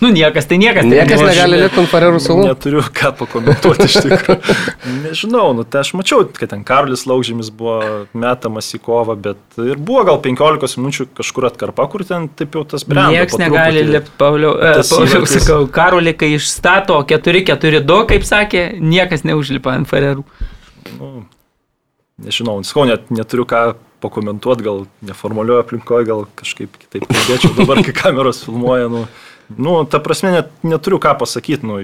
Nu, niekas, tai niekas. Niekas tai negali lipti ant Farerų salų. Neturiu ką pakomentuoti iš tikrųjų. Nežinau, nu, tai aš mačiau, kad ten Karolis Laukžymis buvo metamas į kovą, bet ir buvo gal 15 minučių kažkur atkarpa, kur ten taip jau tas brendo. Niekas negali lipti, Pauliau, e, Pauliau sakau, Karolį, kai išstato 4-4-2, kaip sakė, niekas neužlipa ant Farerų. Nu, nežinau, skau, net neturiu ką pakomentuoti, gal neformalioje aplinkoje, gal kažkaip kitaip kalbėčiau dabar, kai kameros filmuoja. Nu, Nu, ta prasme, net, neturiu ką pasakyti, nu,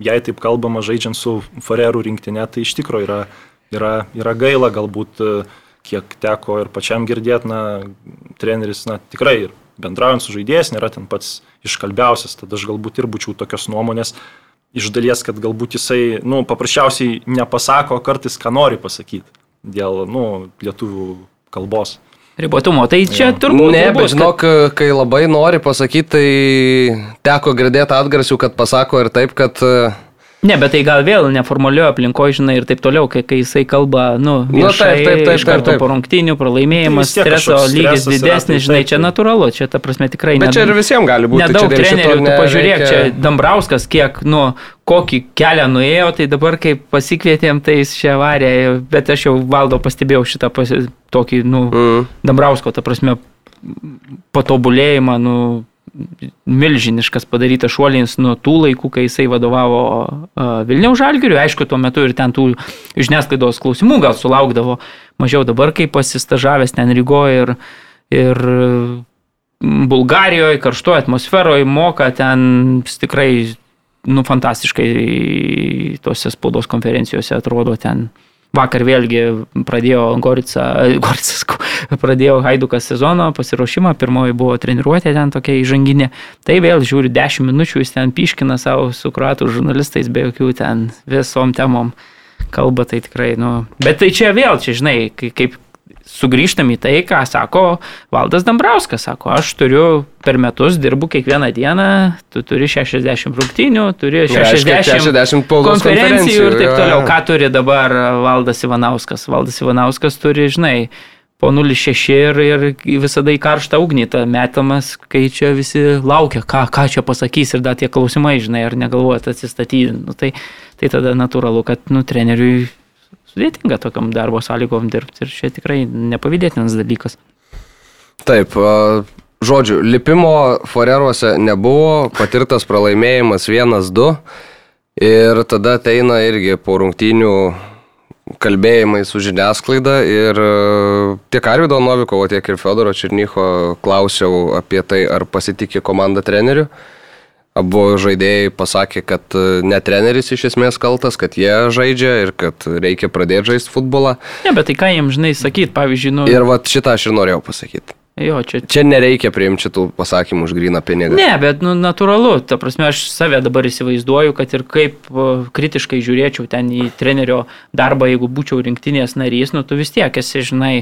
jei taip kalbama žaidžiant su Farerų rinktinė, tai iš tikrųjų yra, yra, yra gaila, galbūt e, kiek teko ir pačiam girdėti, na, treneris, na, tikrai ir bendraujant su žaidėjas nėra ten pats iškalbiausias, tada aš galbūt ir būčiau tokios nuomonės iš dalies, kad galbūt jisai, nu, paprasčiausiai nepasako kartais, ką nori pasakyti dėl, nu, lietuvių kalbos ribotumo. Tai čia turbūt. Ne, bet žinok, kai labai nori pasakyti, tai teko girdėti atgarsių, kad pasako ir taip, kad Ne, bet tai gal vėl neformalioje aplinkoje, žinai, ir taip toliau, kai, kai jisai kalba, nu, viešai, nu taip, taip, taip, iš karto po rungtinių, pralaimėjimas, tai streso lygis didesnis, žinai, čia natūralu, čia ta prasme tikrai ne. Bet čia ir visiems gali būti. Nedaug trenerių, tu pažiūrėk, čia Dambrauskas, kiek, nu, kokį kelią nuėjo, tai dabar kaip pasikvietėm, tai jis čia varė, bet aš jau valdo pastebėjau šitą pasi, tokį, nu, mm. Dambrausko, ta prasme, patobulėjimą, nu, milžiniškas padarytas šuolins nuo tų laikų, kai jisai vadovavo Vilniaus žalgiriui. Aišku, tuo metu ir ten tų žiniasklaidos klausimų gal sulaukdavo mažiau dabar, kai pasistažavęs ten Rygoje ir, ir Bulgarijoje, karštoje atmosferoje, moka ten tikrai nu, fantastiškai tose spaudos konferencijose atrodo ten. Vakar vėlgi pradėjo Gorica, Goricas, pradėjo Haidukas sezono pasiruošimą, pirmoji buvo treniruotė ten tokia įžanginė. Tai vėl žiūri 10 minučių, jis ten piškina savo su kruatų žurnalistais be jokių ten visom temom kalba, tai tikrai, nu. Bet tai čia vėl, čia žinai, kai- kaip sugrįžtam į tai, ką sako Valdas Dambrauskas. Sako, aš turiu per metus, dirbu kiekvieną dieną, tu turi 60 rungtynių, turi 60, Reiškia, 60 spaudos konferencijų ir taip toliau. jo. Ką turi dabar Valdas Ivanauskas? Valdas Ivanauskas turi, žinai, po 0,6 ir, ir visada į karštą ugnį tą metamas, kai čia visi laukia, ką, ką čia pasakys ir dar tie klausimai, žinai, ar negalvojat atsistatydinti. Nu, tai, tai tada natūralu, kad nu, treneriui sudėtinga tokiam darbo sąlygom dirbti ir čia tikrai nepavydėtinas dalykas. Taip, žodžiu, lipimo foreruose nebuvo, patirtas pralaimėjimas 1-2 ir tada ateina irgi po rungtynių kalbėjimai su žiniasklaida ir tiek Arvido Novikovo, tiek ir Fedoro Černycho klausiau apie tai, ar pasitikė komanda treneriu. Abu žaidėjai pasakė, kad e, ne treneris iš esmės kaltas, kad jie žaidžia ir kad reikia pradėti žaisti futbolą. Ne, bet tai ką jiems, žinai, sakyt, pavyzdžiui, nu... Ir va šitą aš ir norėjau pasakyti. Jo, čia Čia nereikia priimti šitų pasakymų už gryną pinigą. Ne, bet nu, natūralu, ta prasme, aš save dabar įsivaizduoju, kad ir kaip kritiškai žiūrėčiau ten į trenerio darbą, jeigu būčiau rinktinės narys, nu tu vis tiek esi, žinai,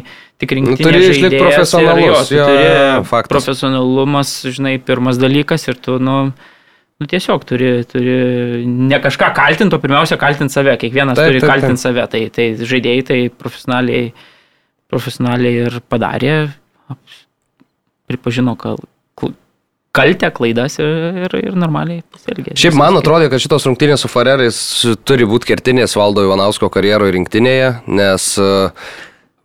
tik rinktinės turi išlikt žaidėjas ir profesionalus, Jo, jo, turi jo, faktas. profesionalumas, žinai, pirmas dalykas ir tu, nu, nu tiesiog turi, turi ne kažką kaltinti, o pirmiausia kaltinti save, kiekvienas Taip, turi kaltinti save, tai, tai žaidėjai tai profesionaliai, profesionaliai ir padarė, pripažino kal, kaltę, klaidas ir, ir, ir normaliai pasielgė. Šiaip man atrodo, kad šitos rungtynės su Farerais turi būti kertinės Valdo Ivanausko karjeroje rinktinėje, nes e,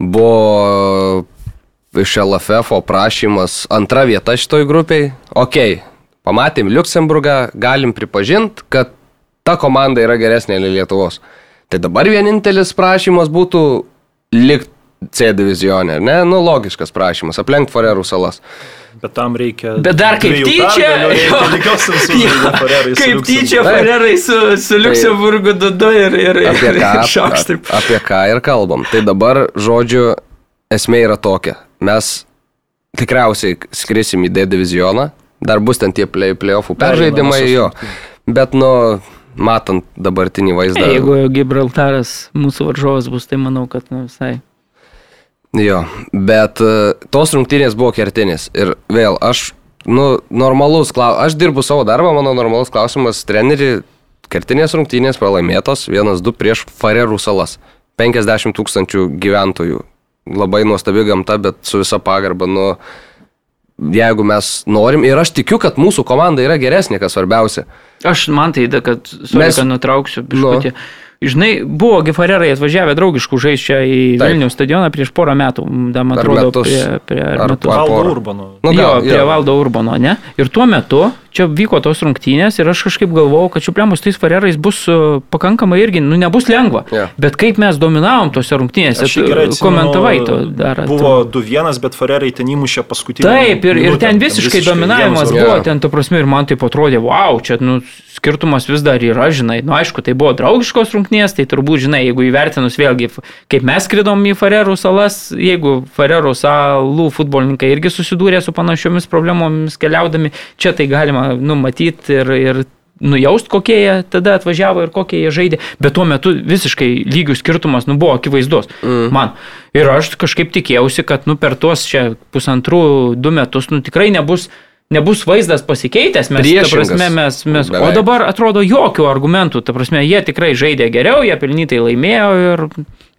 buvo iš LFF prašymas antra vieta šitoj grupiai. Ok, pamatėm Luxemburgą, galim pripažinti, kad ta komanda yra geresnė nei Lietuvos. Tai dabar vienintelis prašymas būtų likti C divizionė, ne? Nu, logiškas prašymas, aplenkti Farerų salas. Bet tam reikia. Bet dar kaip tyčia, kaip Liuksemburgu. tyčia. Farerai su, su Luxemburgu dudu ir, ir, apie ir ką, šoks taip. apie ką ir kalbam. Tai dabar, žodžiu, esmė yra tokia. Mes tikriausiai skrisim į D divizioną, dar bus ten tie play, playoffų peržaidimai jo. Bet, nu, matant dabartinį vaizdą. Jeigu Gibraltaras mūsų varžovas bus, tai manau, kad nu, visai. Jo, bet e, tos rungtynės buvo kertinės. Ir vėl, aš, nu, normalus klausimas, aš dirbu savo darbą, mano normalus klausimas, treneri, kertinės rungtynės pralaimėtos, vienas, du prieš Farerų salas. 50 tūkstančių gyventojų. Labai nuostabi gamta, bet su visa pagarba, nu, jeigu mes norim, ir aš tikiu, kad mūsų komanda yra geresnė, kas svarbiausia. Aš man tai, da, kad, sorry, Mes- kad nutrauksiu, Nu. biškutį. Žinai, buvo Gifarerai atvažiavę draugiškų žaisti į Taip. Vilniaus stadioną prieš porą metų, dar man atrodo, metus. prie, prie Ar metus. Ar Valdo porą? Urbano. Nu, jo, gal, prie jo. Valdo Urbano, ne? Ir tuo metu čia vyko tos rungtynės ir aš kažkaip galvojau, kad šiupliamus tais farerais bus uh, pakankamai irgi, nu, nebus lengva. Jo. Bet kaip mes dominavom tose rungtynėse, atsimenu, komentavai to dar. Buvo 2-1, bet Farerai ten įmušė paskutinį. Taip, ir, ir ten visiškai dominavimas vienas buvo, jo. ten, tu prasme, ir man tai atrodė, wow, čia, nu, skirtumas vis dar yra, žinai, nu, aišku, tai buvo draugiškos rungtynės, tai turbūt, žinai, jeigu įvertinus vėlgi, kaip mes skridom į Farerų salas, jeigu Farerų salų futbolininkai irgi susidūrė su panašiomis problemomis keliaudami, čia tai galima numatyti ir, ir nujaust, kokie jie tada atvažiavo ir kokie jie žaidė, bet tuo metu visiškai lygių skirtumas, nu, buvo akivaizdus mm. man. Ir aš kažkaip tikėjausi, kad, nu, per tuos čia pusantrų, du metus, nu, tikrai nebus, nebus vaizdas pasikeitęs, mes, ta prasme, mes, mes, o Beveik. dabar atrodo jokių argumentų, ta prasme, jie tikrai žaidė geriau, jie pelnytai laimėjo ir,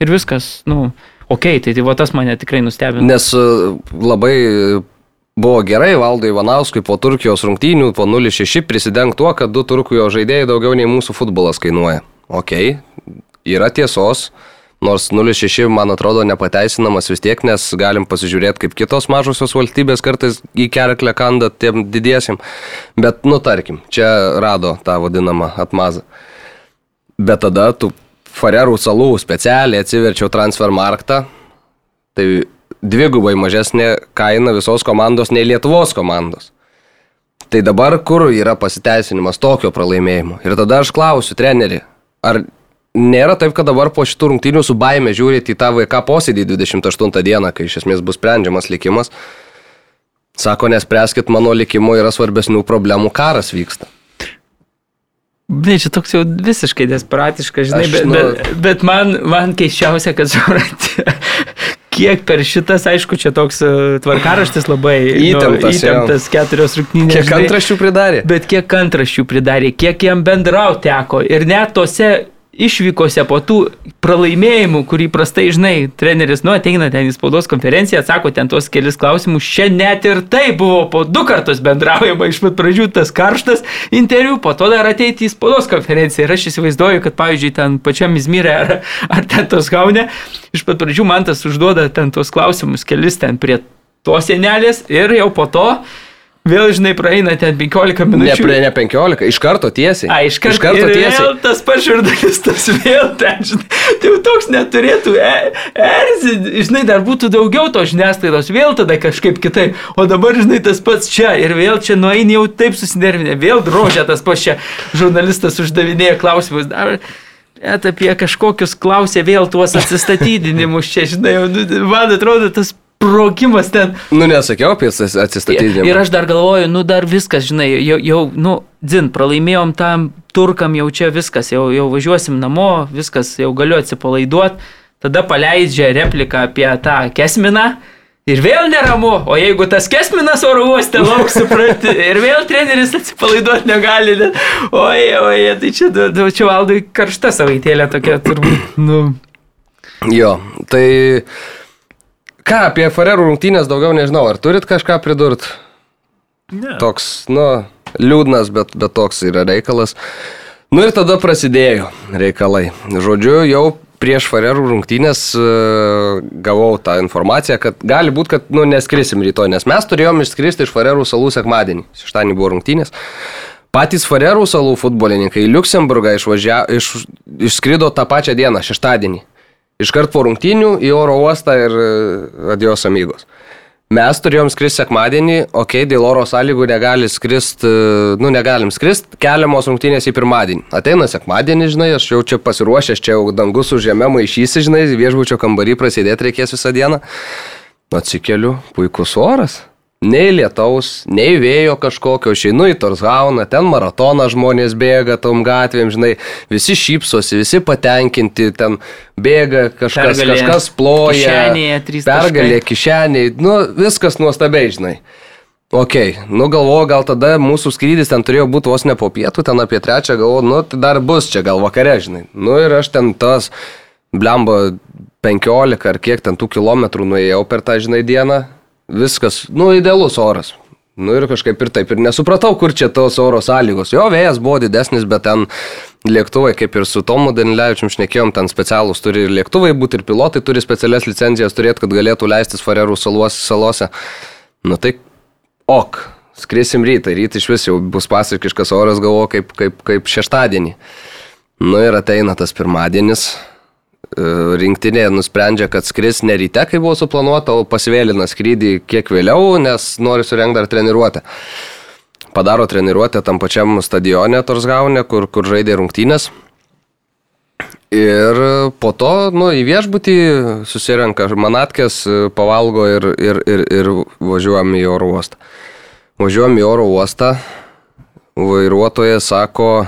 ir viskas, nu, okei, okay, tai, tai va tas mane tikrai nustebino. Nes e, labai buvo gerai Valdui Ivanauskui po Turkijos rungtynių po 0-6 prisidengti tuo, kad du Turkijos žaidėjai daugiau nei mūsų futbolas kainuoja. Ok, yra tiesos, nors 0-6 man atrodo nepateisinamas vis tiek, nes galim pasižiūrėti, kaip kitos mažosios valstybės kartais į kerklę kanda tiem didiesiam. Bet, nu tarkim, čia rado tą vadinamą atmazą. Bet tada tu Farerų salų specialiai atsiverčiau transfermarktą, tai dvigubai mažesnė kaina visos komandos nei Lietuvos komandos. Tai dabar kur yra pasiteisinimas tokio pralaimėjimo? Ir tada aš klausiu, treneri, ar nėra taip, kad dabar po šitų rungtynių su baime žiūrėti į tą vaiką posėdį 28 dieną, kai iš esmės bus sprendžiamas likimas? Sako, nespręskit mano likimo, yra svarbesnių problemų, karas vyksta. Ne, čia toks jau visiškai desperatiškas, žinai, Aš, bet, nu- bet, bet man, man keiščiausia, kad supranti, kiek per šitas, aišku, čia toks e, tvarkaraštis labai Įtemptas, nu, įtemptas keturios rungtynės. Kiek žinai. antraščių pridarė? Bet kiek antraščių pridarė, kiek jam bendrauti teko. Ir net tose išvykose po tų pralaimėjimų, kurį prastai, žinai, treneris, nu, ateina ten į spaudos konferenciją, atsako ten tuos kelis klausimus, čia net ir tai buvo po du kartus bendraujama, iš pat pradžių tas karštas interviu, po to dar ateiti į spaudos konferenciją. Ir aš įsivaizduoju, kad, pavyzdžiui, ten pačiam Izmyrė ar, ar ten tos gaunė, iš pat pradžių man tas užduoda ten tuos klausimus, kelis ten prie tos senelės ir jau po to vėl, žinai, praeina ten 15 Ne, minučių. prie ne 15, iš karto tiesiai. A, iš karto, iš karto tiesiai. Vėl tas pats žurnalistas vėl ten, žinai, tai jau toks neturėtų e, erzinti, žinai, dar būtų daugiau to žiniasklaidos, vėl tada kažkaip kitaip, o dabar, žinai, tas pats čia ir vėl čia nueini jau taip susinervinę, vėl drožia tas pats čia žurnalistas uždavinėja klausimus, dar net apie kažkokius klausė vėl tuos atsistatydinimus čia, žinai, nu, man atrodo tas prokimas ten Nu, nesakiau apie atsistatydinimą. Ir aš dar galvoju, nu dar viskas, žinai, jau, jau nu, dzin, pralaimėjom tam turkam, jau čia viskas, jau, jau važiuosim namo, viskas, jau galiu atsipalaiduoti. Tada paleidžia repliką apie tą kesminą. Ir vėl neramu, o jeigu tas kesminas oro uoste lauks, supranti, ir vėl treneris atsipalaiduoti negali, oi, oi, tai čia, čia valdai karšta savaitėlė tokia turbūt, nu. Jo, tai ką apie Farerų rungtynės daugiau nežinau, ar turit kažką pridurt? Ne. Toks, nu, liūdnas, bet, bet toks yra reikalas. Nu ir tada prasidėjo reikalai. Žodžiu, jau prieš Farerų rungtynės e, gavau tą informaciją, kad gali būti, kad nu, neskrisim rytoj, nes mes turėjom išskristi iš Farerų salų sekmadienį. Šeštadienį buvo rungtynės. Patys Farerų salų futbolininkai į Luksemburgą išvažia, iš, išskrido tą pačią dieną, šeštadienį. Iškart po rungtynių į oro uostą ir e, adios amygos. Mes turėjom skristi sekmadienį, okay, dėl oro sąlygų negali skristi, nu negalim skristi, keliamos rungtynės į pirmadienį. Ateina sekmadienį, žinai, aš jau čia pasiruošęs, čia jau dangus už žemę maišysi, žinai, viešbučio kambarį prasidėti reikės visą dieną. Atsikeliu, puikus oras. Nei lietaus, nei vėjo kažkokio, išeinu į Torshauną, ten maratoną žmonės bėga tom gatvėm, žinai, visi šypsosi, visi patenkinti, ten bėga kažkas, Pergalė kažkas ploja. kišenėje, trys Pergalė kišeniai, nu viskas nuostabiai, žinai. Ok, nu galvoju, gal tada mūsų skrydis ten turėjo būti vos ne po pietų, ten apie trečią, galvoju, nu tai dar bus čia gal vakare, žinai. Nu ir aš ten tas, blemba, 15 ar kiek ten tų kilometrų nuėjau per tą, žinai, dieną. Viskas, nu idealus oras. Nu ir kažkaip ir taip ir nesupratau, kur čia tos oro sąlygos. Jo, vėjas buvo didesnis, bet ten lėktuvai, kaip ir su Tomu Danilevičium šnekėjom, ten specialūs turi ir lėktuvai būti, ir pilotai turi specialias licencijas turėti, kad galėtų leistis Farerų salos, salose. Nu tai ok, skrisim rytą, ryte iš vis jau bus pasikiškas oras, galvo, kaip, kaip, kaip šeštadienį. Nu ir ateina tas pirmadienis. E, Rinktinė nusprendžia, kad skris ne ryte, kai buvo suplanuota, o pasivėlina skrydį kiek vėliau, nes nori surengti dar treniruotę. Padaro treniruotę tam pačiam stadione Torsgaune, kur, kur žaidė rungtynės. Ir po to, nu, į viešbutį susirenka manatkės, pavalgo ir, ir, ir, ir važiuojam į oro uostą. Važiuojam į oro uostą, vairuotojas sako,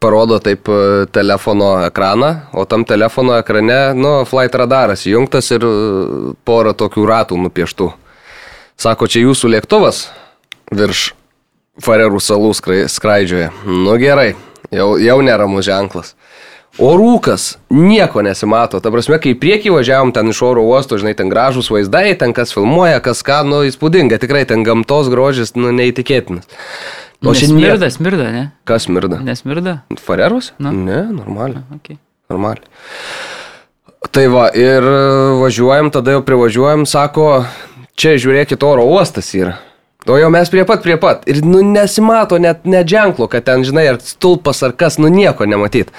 parodo taip e, telefono ekraną, o tam telefono ekrane, nu, flight radaras įjungtas ir e, pora tokių ratų nupieštų. Sako, čia jūsų lėktuvas virš Farerų salų skrai- skraidžioje. Nu gerai, jau, jau neramus ženklas. O rūkas nieko nesimato. Ta prasme, kai priekį važiavom ten iš oro uosto, žinai, ten gražus vaizdai, ten kas filmuoja, kas ką, nu įspūdinga, tikrai ten gamtos grožis, nu neįtikėtinas. O šiandien... Nesmirda, smirda, ne? Kas mirda? Nesmirda? Fareros? Na. Ne, normaliai. Okay. Normaliai. Tai va, ir e, važiuojam, tada jau privažiuojam, sako, čia žiūrėkit, oro uostas yra. O jau mes prie pat, prie pat. Ir nu, nesimato net, net ženklo, kad ten, žinai, ar stulpas ar kas, nu nieko nematyt.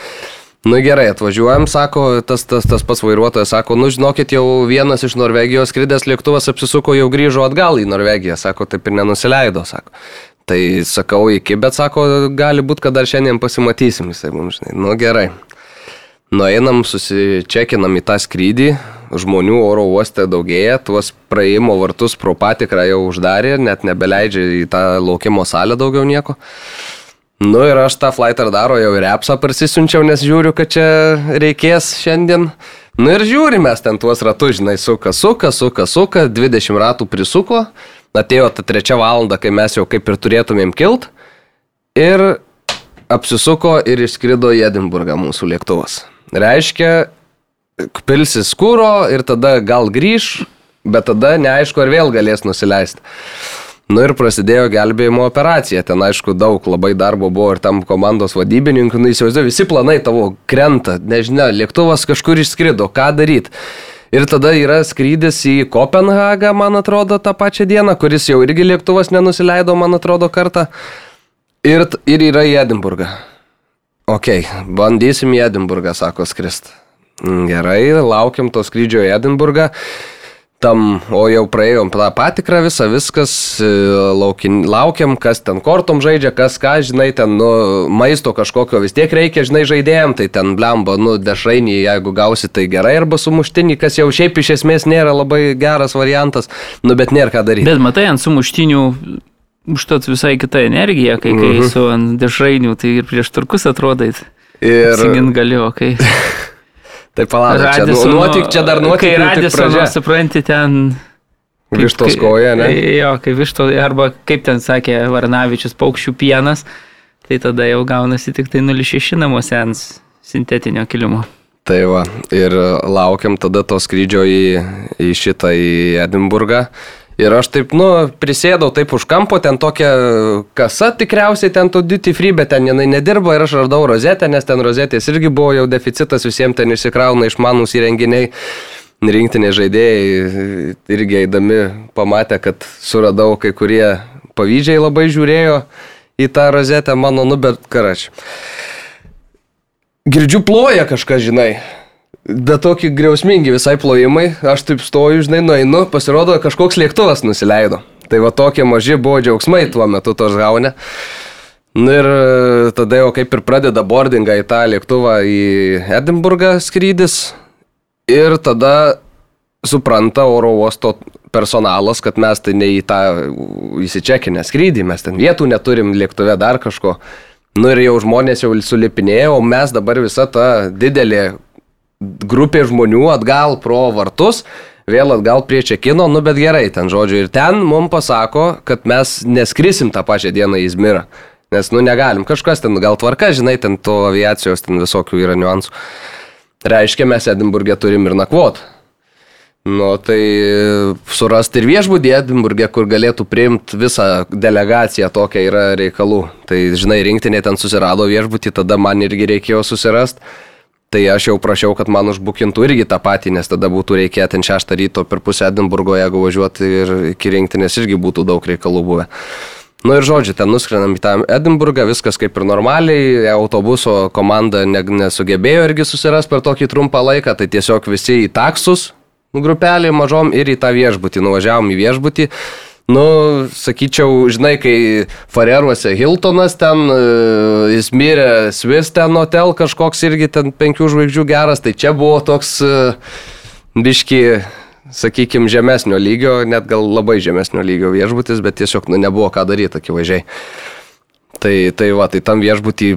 Nu gerai, atvažiuojam, sako, tas, tas, tas pats vairuotojas, sako, nu žinokit, jau vienas iš Norvegijos skridęs lėktuvas apsisuko, jau grįžo atgal į Norvegiją, sako, taip ir nenusileido, sako. Tai sakau iki, bet sako, gali būti, kad dar šiandien pasimatysim, jisai mums, žinai. Nu gerai. Nueinam, susičekinam į tą skrydį, žmonių oro uoste daugėja, tuos praėjimo vartus pro patikrą jau uždarė, net nebeleidžia į tą laukimo salę daugiau nieko. Nu ir aš tą flighter daro jau ir apsą parsisiunčiau, nes žiūriu, kad čia reikės šiandien. Nu ir žiūrim mes ten tuos ratus, žinai, suka, suka, suka, suka, 20 ratų prisuko, atėjo ta trečia valanda, kai mes jau kaip ir turėtumėm kilt. Ir apsisuko ir išskrido į Edinburgą mūsų lėktuvas. Reiškia, pilsis kūro ir tada gal grįž, bet tada neaišku, ar vėl galės nusileisti. Nu ir prasidėjo gelbėjimo operacija. Ten, aišku, daug labai darbo buvo ir tam komandos vadybininkų. Nu, įsivaizduoju, visi planai tavo krenta. Nežinia, lėktuvas kažkur išskrido, ką daryti. Ir tada yra skrydis į Kopenhagą, man atrodo, tą pačią dieną, kuris jau irgi lėktuvas nenusileido, man atrodo, kartą. Ir, ir yra į Edinburgą. Ok, bandysim į Edinburgą, sako skrist. Mm, Gerai, laukiam to skrydžio į Edinburgą. Tam, o jau praėjom tą patikrą visą, viskas, e, laukin, laukiam, kas ten kortom žaidžia, kas ką, žinai, ten, nu, maisto kažkokio vis tiek reikia, žinai, žaidėjim, tai ten blemba, nu, dešrainį, jeigu gausi, tai gerai, arba sumuštinį, kas jau šiaip iš esmės nėra labai geras variantas, nu, bet nėra ką daryti. Bet matai, ant sumuštinių užtat visai kita energija, kai, kai Mhm. su ant dešrainių, tai ir prieš turkus atrodai. Ir Sigint galiu, kai... tai palauk, čia nu, nuotik, čia dar nuotik. Kai Radisono, supranti, ten... kaip- Vištos koja, ne? Jo, kai višto, arba kaip ten sakė Varnavičius, paukščių pienas, tai tada jau gaunasi tik tai 0,6 namuose ant sintetinio kilimo. Tai va, ir laukiam tada to skrydžio į, į šitą, į Edinburgą. Ir aš taip, nu, prisėdau taip už kampo, ten tokia kasa tikriausiai ten to duty free, bet ten jinai nedirba ir aš radau rozetę, nes ten rozetės irgi buvo jau deficitas, visiems ten išsikrauna išmanus įrenginiai. Rinktinė žaidėjai irgi eidami pamatė, kad suradau kai kurie pavyzdžiai labai žiūrėjo į tą rozetę mano, nu bet karač. Girdžiu ploja kažką, žinai. Bet tokie griausmingi visai plojimai, aš taip stoju, žinai, nueinu, pasirodo, kažkoks lėktuvas nusileido. Tai va tokie maži buvo džiaugsmai tuo metu tos gaunė. Nu ir e, tada jau kaip ir pradeda boardingą į tą lėktuvą į Edinburgą skrydis. Ir tada supranta oro uosto personalas, kad mes tai ne į tą įsičekinę skrydį, mes ten vietų neturim lėktuve dar kažko. Nu ir jau žmonės jau sulipinėjo, o mes dabar visa ta didelė grupė žmonių atgal pro vartus, vėl atgal prie Čekino, nu bet gerai ten žodžiu. Ir ten mums pasako, kad mes neskrisim tą pačią dieną į Izmirą. Nes, nu, negalim. Kažkas ten gal tvarka, žinai, ten to aviacijos, ten visokių yra niuansų. Reiškia, mes Edinburgė turim ir nakvot. Nu, tai surasti ir viešbudį Edinburgė, kur galėtų priimti visą delegaciją, tokia yra reikalų. Tai, žinai, rinktinė ten susirado viešbutį, tada man irgi reikėjo susirasti. Tai aš jau prašiau, kad man užbukintų irgi tą patį, nes tada būtų reikėję ten šeštą ryto per pusę Edinburgo, jeigu važiuoti ir iki rinktinės irgi būtų daug reikalų buvę. Nu ir žodžiu, ten nuskrenam į tą Edinburgą, viskas kaip ir normaliai, autobuso komanda ne, nesugebėjo irgi susirasti per tokį trumpą laiką, tai tiesiog visi į taksus, grupelį mažom ir į tą viešbutį, nuvažiavom į viešbutį. Nu, sakyčiau, žinai, kai Fareruose Hiltonas ten, e, jis mirė Swiss ten hotel, kažkoks irgi ten penkių žvaigždžių geras, tai čia buvo toks e, biški, sakykime, žemesnio lygio, net gal labai žemesnio lygio viešbutis, bet tiesiog nu, nebuvo ką daryti, akivaizdžiai. Tai, tai va, tai tam viešbutį,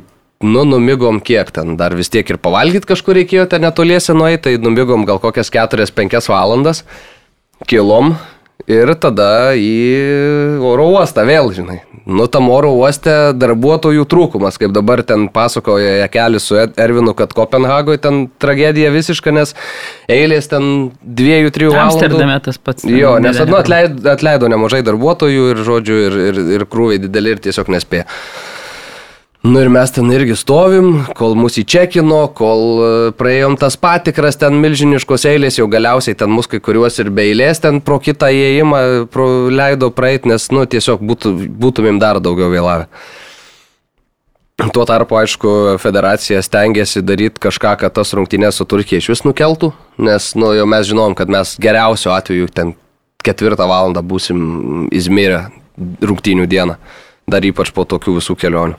nu, numigom kiek ten, dar vis tiek ir pavalgyti kažkur reikėjo ten netoliese nueiti, tai numigom gal kokias 4-5 valandas, kilom ir tada į oro uostą vėl, žinai. Nu, tam oro uoste darbuotojų trūkumas, kaip dabar ten pasakoja Jekelis su Ervinu, kad Kopenhagoje ten tragedija visiška, nes eilės ten dviejų, trijų valandų. Amsterdame tas pats. Jo, nes nu, atleido, atleido nemažai darbuotojų ir, žodžiu, ir, ir, ir krūviai dideli ir tiesiog nespėjo. Nu ir mes ten irgi stovim, kol mūsų įčekino, kol e, praėjom tas patikras, ten milžiniškos eilės, jau galiausiai ten mus kai kuriuos ir be eilės ten pro kitą įėjimą pro, leido praeit, nes, nu, tiesiog būtų, būtumėm dar daugiau vėlavę. Tuo tarpu, aišku, federacija stengiasi daryti kažką, kad tas rungtynės su Turkija iš vis nukeltų, nes, nu, jau mes žinom, kad mes geriausiu atveju ten ketvirtą valandą būsim Izmirę rungtynių dieną. dar ypač po tokių visų kelionių.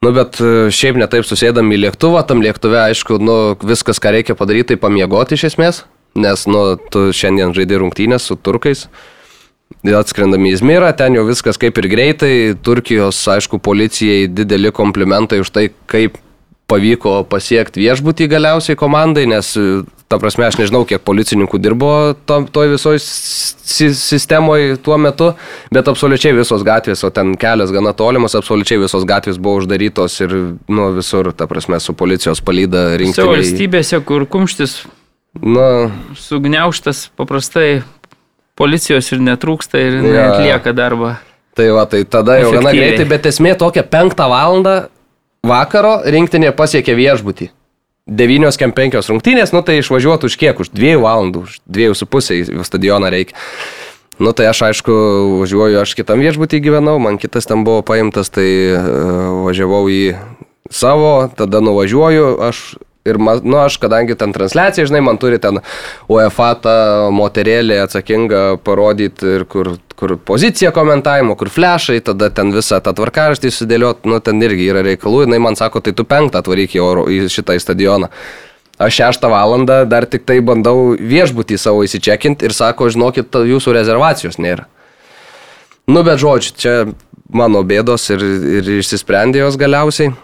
Nu, bet e, šiaip netaip susėdam į lėktuvą, tam lėktuve, aišku, nu, viskas, ką reikia padaryti, tai pamiegoti iš esmės, nes, nu, tu šiandien žaidži rungtynės su turkais. Atskrendami į Izmirą, ten jau viskas kaip ir greitai, Turkijos, aišku, policijai dideli komplimentai už tai, kaip pavyko pasiekti viešbutį galiausiai komandai, nes, ta prasme, aš nežinau, kiek policininkų dirbo to, toj visoje si sistemoje tuo metu, bet absoliučiai visos gatvės, o ten kelias gana tolimas, absoliučiai visos gatvės buvo uždarytos ir, nu, visur, ta prasme, su policijos palyda rinkti. Savo valstybėse, kur kumštis Na, sugniauštas, paprastai policijos ir netrūksta ir jo. atlieka darbą. Tai va, tai tada jau gana Efektyviai. greitai, bet esmė tokia penktą valandą vakaro rinktinė pasiekė viešbutį. 9.5 rungtynės, nu tai išvažiuotų už kiek, už 2 valandų, už 2,5 į stadioną reikia. Nu tai aš aišku važiuoju, aš kitam viešbutį gyvenau, man kitas ten buvo paimtas, tai uh, važiavau į savo, tada nuvažiuoju, aš ir, ma- nu aš kadangi ten transliacija, žinai, man turi ten UEFA tą moterėlį atsakingą parodyti ir kur, kur pozicija komentavimo, kur flešai, tada ten visą tą tvarkaraštį sudėliot, nu ten irgi yra reikalų, jinai man sako, tai tu penktą atvaryk į, oro, į šitą į stadioną. Aš šeštą valandą dar tik tai bandau viešbutį savo įsičekinti ir sako, žinokit, jūsų rezervacijos nėra. Nu, bet žodžiu, čia mano bėdos ir, ir išsisprendė jos galiausiai.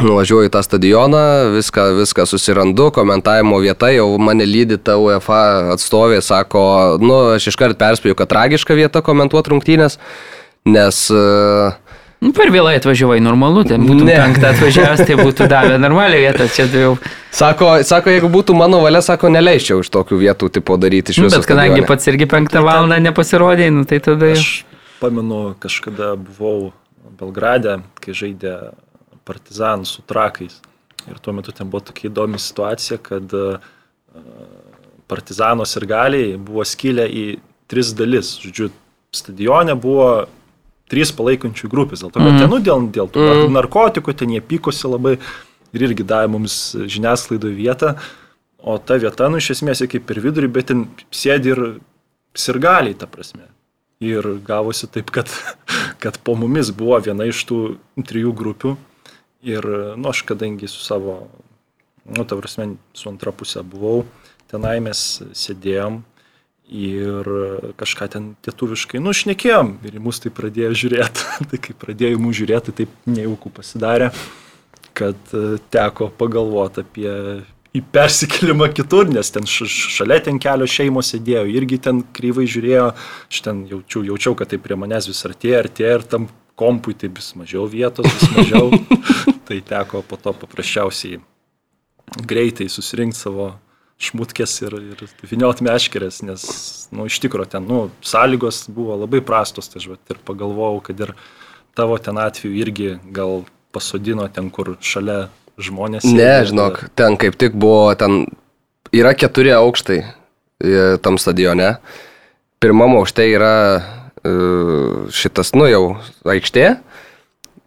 Nuvažiuoju į tą stadioną, viską, viską susirandu, komentavimo vieta, jau mane lydi ta UEFA atstovė, sako, nu, aš iškart perspėju, kad tragiška vieta komentuoti rungtynės, nes uh, Nu, per vėlai atvažiavai, normalu, ten būtų Ne. penktą atvažiavęs, tai būtų davę normalią vietą, čia tai jau. Sako, sako, jeigu būtų mano valia, sako, neleiščiau iš tokių vietų tipo daryti iš Nu, viso. bet kadangi stadione. pats irgi penktą valandą nepasirodė, nu, tai tada. Aš pamenu, kažkada buvau Belgrade, kai žaidė Partizan su Trakais. Ir tuo metu ten buvo tokia įdomi situacija, kad e, Partizano sirgaliai buvo skilę į tris dalis. Žodžiu, stadione buvo trys palaikančių grupės. Dėl to, kad ten, nu, dėl, dėl tų mm. narkotikų, ten jie pykosi labai ir irgi davė mums žiniasklaidoje vietą. O ta vieta, nu, iš esmės, kaip per vidurį, bet ten sėdi ir sirgaliai, ta prasme. Ir gavosi taip, kad, kad po mumis buvo viena iš tų trijų grupių. Ir, nu, aš kadangi su savo, nu, ta prasme, su antra pusė buvau, tenai mes sėdėjom ir kažką ten lietuviškai nušnekėjom. Ir į mus tai pradėjo žiūrėti. tai kai pradėjo mus žiūrėti, tai taip nejaukų pasidarė, kad e, teko pagalvoti apie į persikėlimą kitur, nes ten šalia ten kelio šeimos sėdėjo, irgi ten kryvai žiūrėjo, aš ten jaučiau, jaučiau kad tai prie manęs vis artėja, artėja ir tam kompui tai vis mažiau vietos, vis mažiau. tai teko po to paprasčiausiai greitai susirinkti savo šmutkės ir, ir viniot meškerės, nes, nu, iš tikrųjų ten, nu, sąlygos buvo labai prastos, tai vat ir pagalvojau, kad ir tavo ten atveju irgi gal pasodino ten, kur šalia žmonės. Ne, sėdi. žinok, ten kaip tik buvo, ten yra keturi aukštai e, tam stadione. Pirmam aukšte yra e, šitas, nu jau, aikštė. Ma-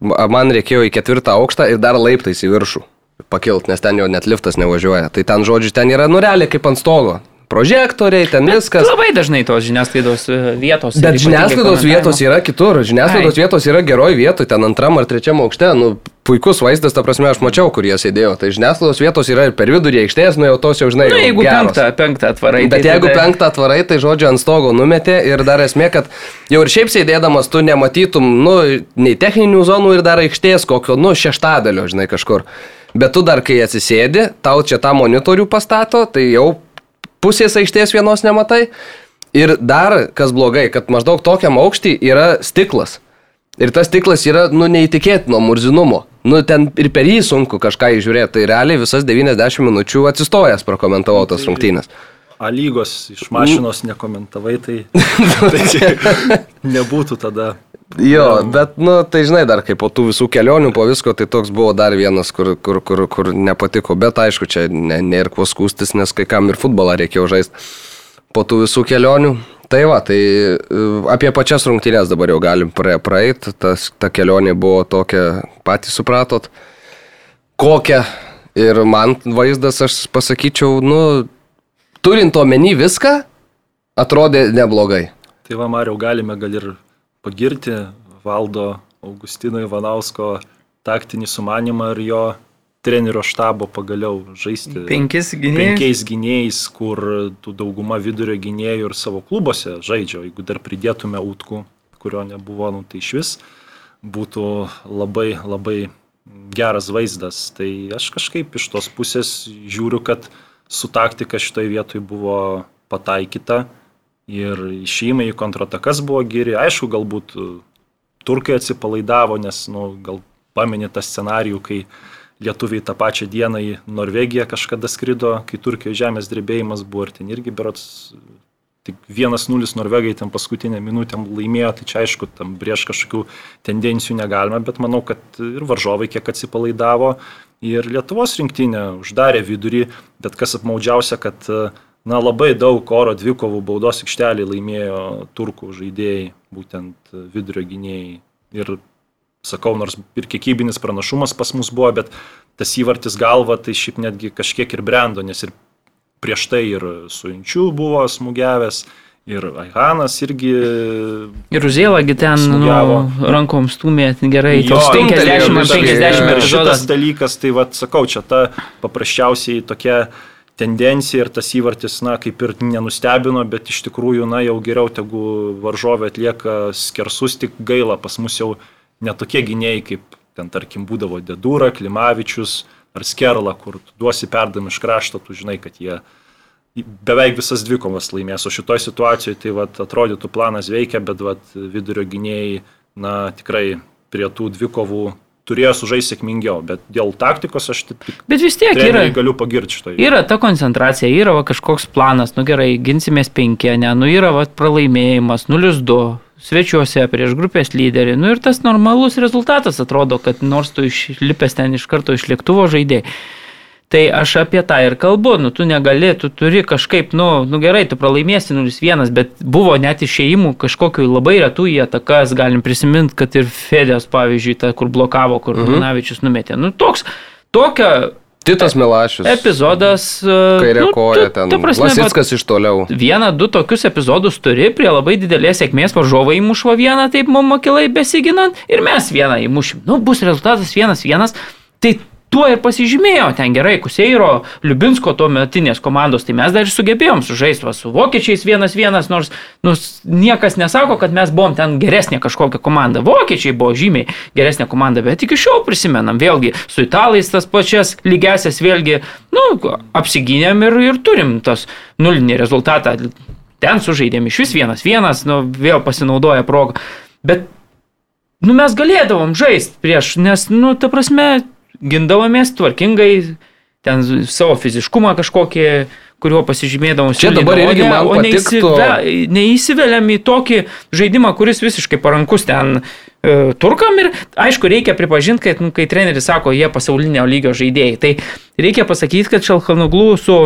Man reikėjo į ketvirtą aukštą ir dar laiptais į viršų pakilt, nes ten jau net liftas nevažiuoja. Tai ten, žodžiu, ten yra nureliai kaip ant stogo. Prožektoriai, ten viskas. Labai dažnai tos žiniasklaidos e, vietos. Bet žiniasklaidos vietos yra kitur. Žiniasklaidos Ai. vietos yra geroj vietoj, ten antram ar trečiam aukšte. Nu, puikus vaizdas, ta prasme, aš mačiau, kur jie sėdėjo. Tai žiniasklaidos vietos yra ir per vidurį aikštės, nu jau tos jau žinai. Na, jeigu geros. penktą, penktą atvarai. Bet tai jeigu tada- penktą atvarai, tai žodžiu ant stogo numetė ir dar esmė, kad jau ir šiaip sėdėdamas tu nematytum, nu, nei techninių zonų ir dar aikštės kokio, nu, šeštadalio, žinai, kažkur. Bet tu dar, kai atsisėdi, tau čia tą monitorių pastato, tai jau pusės aikštės vienos nematai. Ir dar, kas blogai, kad maždaug tokiam aukštį yra stiklas. Ir tas stiklas yra, nu, neįtikėtino murzinumo. Nu, ten ir per jį sunku kažką įžiūrėti. Tai realiai visas 90 minučių atsistojęs prakomentavau tas rungtynės. A lygos iš mašinos nekomentavai, tai, tai nebūtų tada. Jo, bet, nu, tai žinai, dar kaip po tų visų kelionių, po visko, tai toks buvo dar vienas, kur, kur, kur, kur nepatiko. Bet aišku, čia ne, ne ir kuo skūstis, nes kai kam ir futbolą reikėjo žaisti po tų visų kelionių. Tai va, tai e, apie pačias rungtynės dabar jau galim praeiti. Ta kelionė buvo tokia, patys supratot, kokia. Ir man vaizdas, aš pasakyčiau, nu, turint omeny viską, atrodė neblogai. Tai va, Mariau, galime gal ir pagirti valdo Augustino Ivanausko taktinį sumanimą ir jo trenerio štabo pagaliau žaisti Penkis gynėjus. penkiais gynėjais, kur tų dauguma vidurio gynėjų ir savo klubuose žaidžia. Jeigu dar pridėtume Utkų, kurio nebuvo, nu, tai iš vis būtų labai, labai geras vaizdas. Tai aš kažkaip iš tos pusės žiūriu, kad su taktika šitoje vietoje buvo pataikyta ir išėjimai į kontratakas buvo geri. Aišku, galbūt e, turkai atsipalaidavo, nes, nu, gal pamenė tą scenarijų, kai lietuviai tą pačią dieną į Norvegiją kažkada skrido, kai Turkijoje žemės drebėjimas buvo ir ten irgi berots tik 1-0 Norvegai ten paskutinę minutę laimėjo, tai čia aišku, tam prieš kažkokių tendencijų negalima, bet manau, kad ir varžovai kiek atsipalaidavo ir Lietuvos rinktinė uždarė vidurį, bet kas apmaudžiausia, kad na, labai daug oro dvikovų baudos aikštelį laimėjo turkų žaidėjai, būtent vidurio gynėjai. Ir sakau, nors ir kiekybinis pranašumas pas mus buvo, bet tas įvartis galva tai šiaip netgi kažkiek ir brendo, nes ir prieš tai ir su Inčiu buvo smūgiavęs, ir Aihanas irgi. Ir Uzėlagi ten nu, Smūgiavo. rankom stumė gerai. Jo, Toks 50 stumtelėjo ar biškį, 50 jo. Ir šitas dalykas, tai vad sakau, čia ta paprasčiausiai tokia tendencija ir tas įvartis, na, kaip ir nenustebino, bet iš tikrųjų, na, jau geriau tegu varžovė atlieka skersus, tik gaila, pas mus jau netokie gynėjai, kaip ten, tarkim, būdavo Dedūra, Klimavičius ar Skerla, kur duosi perdam iš krašto, tu žinai, kad jie beveik visas dvikovas laimės, o šitoje situacijoje tai vat, atrodytų planas veikia, bet vat, vidurio gynėjai, na, tikrai prie tų dvikovų turėjo sužaisti sėkmingiau, bet dėl taktikos aš tik Bet vis tiek yra. galiu pagirti šitoje. Yra ta koncentracija, yra va, kažkoks planas, nu gerai, ginsimės penkia, ne, nu yra va, pralaimėjimas, 0-2, svečiuose prieš grupės lyderį, nu ir tas normalus rezultatas atrodo, kad nors tu išlipęs ten iš karto iš lėktuvo žaidėjai. Tai aš apie tą ir kalbu, nu tu negali, tu turi kažkaip, nu, nu gerai, tu pralaimėsi 0-1, bet buvo net išėjimų kažkokiu labai retų į atakas, galim prisiminti, kad ir Fedės, pavyzdžiui, ta, kur blokavo, kur mhm. Navičius numetė. Nu toks, tokia Titas Milašius. epizodas. Kairė nu, koja ten. ta prasme, Lasickas iš toliau. Vieną, du tokius epizodus turi, prie labai didelės sėkmės varžovai įmušva vieną, taip mum akilai besiginant, ir mes vieną įmušim. Nu, bus rezultatas vienas vienas. Tai tuo ir pasižymėjo ten gerai, Kuseiro, Liubinsko tuo metinės komandos, tai mes dar ir sugebėjom sužaisti su vokiečiais vienas vienas, nors nu, niekas nesako, kad mes buvom ten geresnė kažkokia komanda. Vokiečiai buvo žymiai geresnė komanda, bet iki šiol prisimenam, vėlgi su italais tas pačias lygesias, vėlgi, nu, apsigynėm ir, ir turim tas nulinį rezultatą. Ten sužaidėm iš vis vienas vienas, nu, vėl pasinaudoja progą. Bet nu, mes galėdavom žaisti prieš, nes, nu, ta prasme, gindavomės tvarkingai, ten savo fiziškumą kažkokį, kuriuo pasižymėdavom. Čia dabar irgi ne- man patiktų- neįsive- Neįsiveliam į tokį žaidimą, kuris visiškai parankus ten e, turkam ir aišku, reikia pripažinti, kad nu, kai treneris sako, jie pasaulinio lygio žaidėjai, tai reikia pasakyti, kad Šalhanuglų su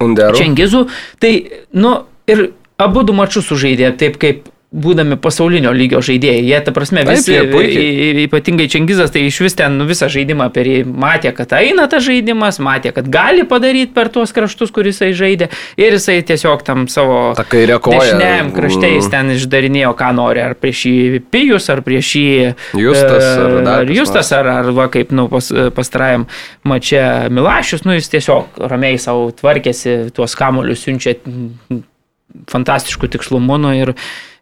Underu. Čengizu, tai, nu, ir abu du mačius sužaidė taip, kaip būdami pasaulinio lygio žaidėjai. Jie, ta prasme, Taip, visi, jie y- y- ypatingai Čengizas, tai iš vis ten nu, visą žaidimą per jį matė, kad eina tas žaidimas, matė, kad gali padaryti per tuos kraštus, kuris jisai žaidė. Ir jisai tiesiog tam savo dešiniajam krašte jis Mm. ten išdarinėjo, ką nori, ar prieš jį Pijus, ar prieš jį Justas, ar e, dar ar Justas, ar, ar va, kaip nu, pas, pastarajam mače Milašius, nu jis tiesiog ramiai savo tvarkėsi, tuos kamuolius siunčia fantastiškų tikslumų nu, ir,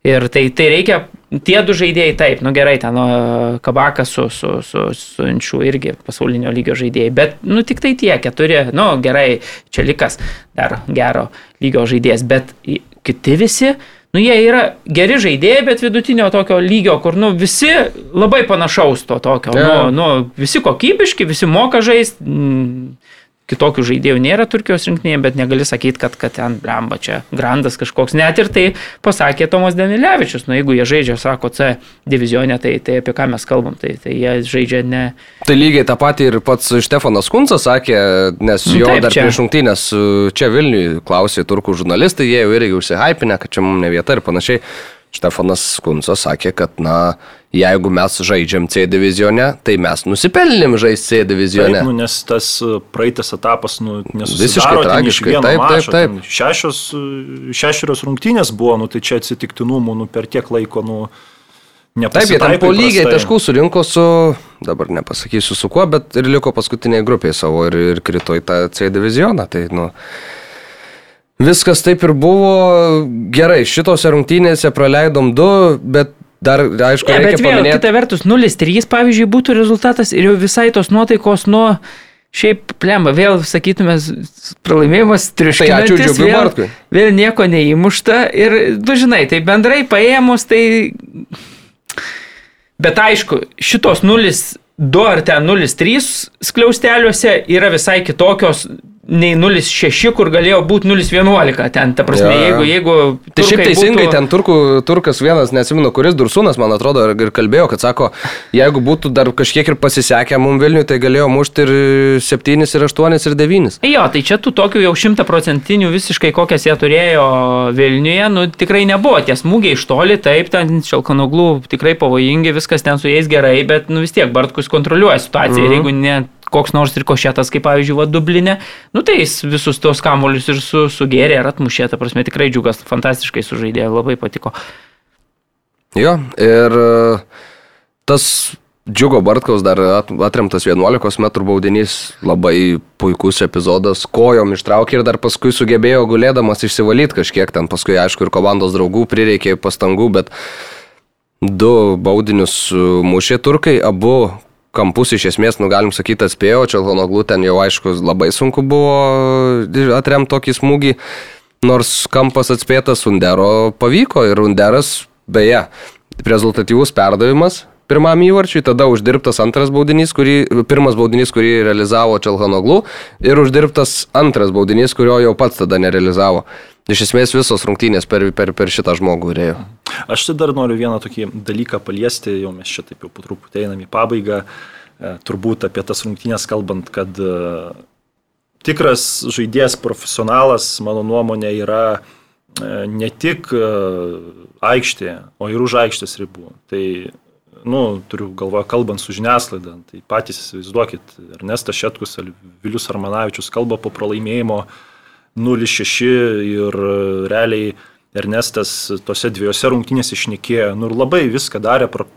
ir tai, tai reikia, tie du žaidėjai taip, nu gerai, ten nu, Kabakas su, su, su, su Inčiu irgi pasaulinio lygio žaidėjai, bet nu tik tai tie keturi, nu gerai, čia likas dar gero lygio žaidėjas, bet kiti visi, nu jie yra geri žaidėjai, bet vidutinio tokio lygio, kur nu visi labai panašaus to tokio, Jo. nu, nu visi kokybiški, visi moka žaisti. Mm, Kitokių žaidėjų nėra Turkijos rinktinėje, bet negali sakyti, kad, kad ten, blemba, čia grandas kažkoks. Net ir tai pasakė Tomas Danilevičius. Nu, jeigu jie žaidžia, sako, C divizionė, tai, tai apie ką mes kalbam, tai, tai jie žaidžia ne, Tai lygiai tą patį ir pats Štefanas Kuncas sakė, nes Nu, jo taip, dar čia. prieš šimtynės čia Vilniui klausė turkų žurnalistai, jie jau irgi užsihypinę, kad čia mums ne vieta ir panašiai. Štefanas Kuncas sakė, kad, na, jeigu mes žaidžiam C divizione, tai mes nusipelnėm žaisti C divizione. Taip, nu, nes tas e, praeitas etapas nu, Visiškai nesusidaro iš tragiškai, taip, taip, mačo, taip. ten Šešios, e, šešerios rungtynės buvo, nu, tai čia atsitiktinumų, nu, per tiek laiko, nu, Taip, jie ten po lygiai įprastai. taškų surinko su, dabar nepasakysiu su kuo, bet ir liko paskutiniai grupiai savo ir, ir krito į tą C divizioną. Tai, nu, viskas taip ir buvo gerai. Šitose rungtynėse praleidom du, bet dar, aišku, reikia bet vėl, paminėti. kita vertus, 0-3, pavyzdžiui, būtų rezultatas ir jau visai tos nuotaikos nuo... Šiaip, plemba, vėl sakytume, pralaimėjimas Tai ačiū Džiugui vėl, Bartkui. vėl nieko neįmušta ir, tu žinai, tai bendrai paėmus, tai... Bet aišku, šitos 0-2 ar ten 0-3 skliausteliuose yra visai kitokios nei 0-6, kur galėjo būti 0-11. Ten, ta prasme, jo. jeigu, jeigu... Tai šiaip teisingai būtų- ten turkų, turkas vienas, neatsimenu, kuris Dursunas, man atrodo, ir ir kalbėjo, kad sako, jeigu būtų dar kažkiek ir pasisekę mums Vilniui, tai galėjo mušti ir 7, ir 8, ir 9. Jo, tai čia tų tokių jau šimtaprocentinių visiškai kokias jie turėjo Vilniuje, nu tikrai nebuvo. Tie smūgiai iš toli, taip, ten šalkanoglų tikrai pavojingi, viskas ten su jais gerai, bet nu vis tiek Bartkus kontroliuoja situaciją. Mhm. Ir jeigu ne koks nors ir košėtas, kaip pavyzdžiui, va Dublinė, nu tai jis visus tos kamuolius ir su, sugėrė ir atmušė, ta prasme tikrai džiugas, fantastiškai sužaidė, labai patiko. Jo, ir e, tas Džiugo Bartkaus dar at- atremtas 11 m baudinys, labai puikus epizodas, kojom ištraukė ir dar paskui sugebėjo gulėdamas išsivalyti kažkiek ten, paskui aišku ir komandos draugų prireikė pastangų, bet du baudinius e, mušė turkai, abu kampus iš esmės, nu galim sakyti, atspėjo, čia Honoglu ten jau aišku labai sunku buvo atremti tokį smūgį, nors kampas atspėtas Undero pavyko ir Underas, beje, rezultatyvus perdavimas pirmam įvarčiui, tada uždirbtas antras baudinys, kurį, pirmas baudinys, kurį realizavo Čelhanoglu ir uždirbtas antras baudinys, kurio jau pats tada nerealizavo. Iš esmės visos rungtynės per, per, per šitą žmogų rėjo. Aš tai dar noriu vieną tokį dalyką paliesti, jau mes čia taip jau po truputį einam į pabaigą, e, turbūt apie tas rungtynės kalbant, kad e, tikras žaidėjas profesionalas, mano nuomonė, yra e, ne tik aikštėje, o ir už aikštės ribų. Tai, nu, turiu galvoje, kalbant su žiniasklaida, tai patys įsivaizduokit, Ernestas Šetkus, Vilius Armanavičius kalba po pralaimėjimo 0-6 ir e, realiai Ernestas tose dviejose rungtynėse išnekėjo, nu ir labai viską darė pro,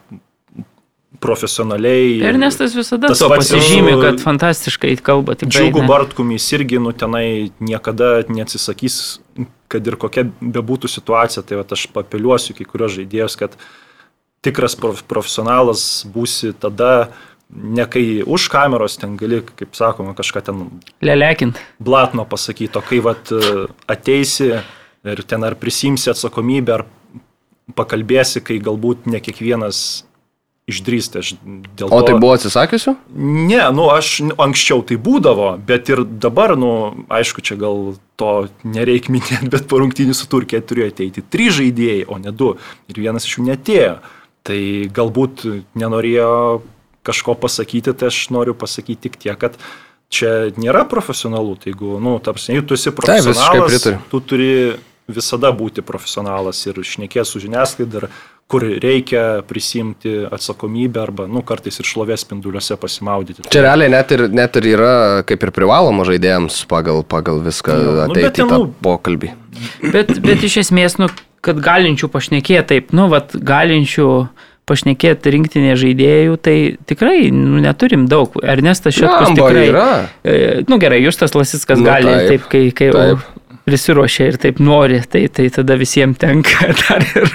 profesionaliai. Ernestas visada to pasižymė, kad fantastiškai kalba. tikrai, Džiugu jis irgi, nu, tenai niekada neatsisakys, kad ir kokia bebūtų situacija, tai va, aš papiliuosiu kai kurios žaidėjus, kad tikras prof profesionalas būsi tada, ne kai už kameros ten gali, kaip sakoma, kažką ten Lelekint. blatno pasakyti, o kai vat, ateisi ir ten ar prisimsi atsakomybę, ar pakalbėsi, kai galbūt ne kiekvienas išdrįsti. O to... tai buvo atsisakiusių? Ne, nu aš anksčiau tai būdavo, bet ir dabar, nu, aišku, čia gal to nereikia minėti, bet po rungtynių su Turkija turėjo ateiti trys žaidėjai, o ne du. Ir vienas iš jų netėjo. Tai galbūt nenorėjo kažko pasakyti, tai aš noriu pasakyti tik tiek, kad čia nėra profesionalų. Tai jeigu, nu, tarsi, jeigu tu esi profesionalas, pritariu. tu turi visada būti profesionalas ir šnekės su žiniasklaida, ir kur reikia prisimti atsakomybę arba, nu, kartais ir šlovės spinduliuose pasimaudyti. Čia realiai net ir, net ir yra kaip ir privaloma žaidėjams pagal, pagal viską nu, ateiti bet į tą nu- pokalbį. Bet, bet iš esmės, nu, kad galinčių pašnekėti taip, nu, vat, galinčių pašnekėti rinktinė žaidėjų, tai tikrai nu, neturim daug. Ernestas Blemba, tikrai. yra. E, nu gerai, Justas Lasickas Nu, gali taip, taip, kai, kai taip. prisiruošia ir taip nori, tai, tai tada visiems tenka dar ir,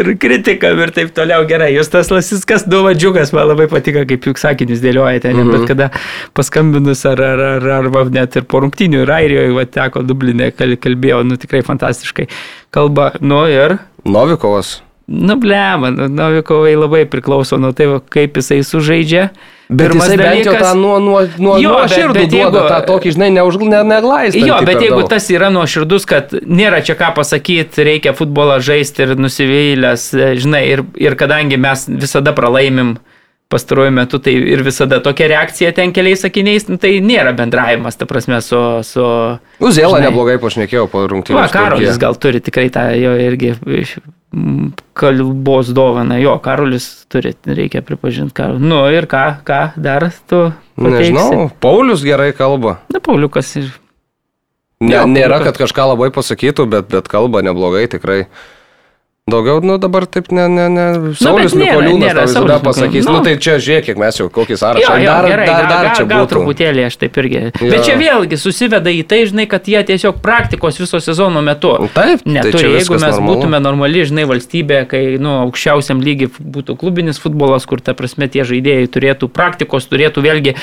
ir kritikam ir taip toliau. Gerai, Justas Lasickas, du vadžiukas, man labai patiko, kaip juk sakinius dėliojate, mhm. bet kada paskambinus ar, ar, ar, ar va, net ir po rungtinių ir Airijoje, va, teko Dublinė, kal- kalbėjo, nu tikrai fantastiškai kalba, nu ir Novikovas. Nu, blema, nu, Novikovai labai priklauso nuo tai, kaip jisai sužaidžia. Bet Pirmas jisai bent jau dalykas- tą nuo, nuo, nuo, Jo, nuo širdų bet duoda tą tokį, žinai, neužgl- ne, neglaistą. Jo, bet jeigu tas yra nuoširdus, kad nėra čia ką pasakyti, reikia futbolą žaisti ir nusivylęs, e, žinai, ir, ir kadangi mes visada pralaimim pastaruoju metu, tai ir visada tokia reakcija ten keliais sakiniais, nu, tai nėra bendravimas, ta prasme, su... su Uzėlą žinai. neblogai pašnekėjau po rungtynių. Va, Karolis gal turi tikrai tą jo irgi kalbos dovaną. Jo, Karolis turi, reikia pripažinti. Kar... Nu ir ką, ką dar tu pateiksi? Nežinau, Paulius gerai kalba. Na, Pauliukas ir... Ne, Jo, nėra, Pauliukas. kad kažką labai pasakytų, bet, bet kalba neblogai tikrai. Daugiau, nu dabar taip, ne, ne, ne. Saulis bet nėra- Mikoliūnas tau visada pasakys, nu Nu. tai čia žiūrėk, kiek mes jau kokį Jo, sąrašą. jo, dar, gerai, dar, gal, dar gal, čia gal būtų. truputėlį aš taip irgi. Jo. Bet čia vėlgi susiveda į tai, žinai, kad jie tiesiog praktikos viso sezono metu. Taip, tai Neturi, čia jeigu mes normalu. būtume normali, žinai, valstybė, kai, nu, aukščiausiam lygiai būtų klubinis futbolas, kur, ta prasme, tie žaidėjai turėtų praktikos, turėtų vėlgi,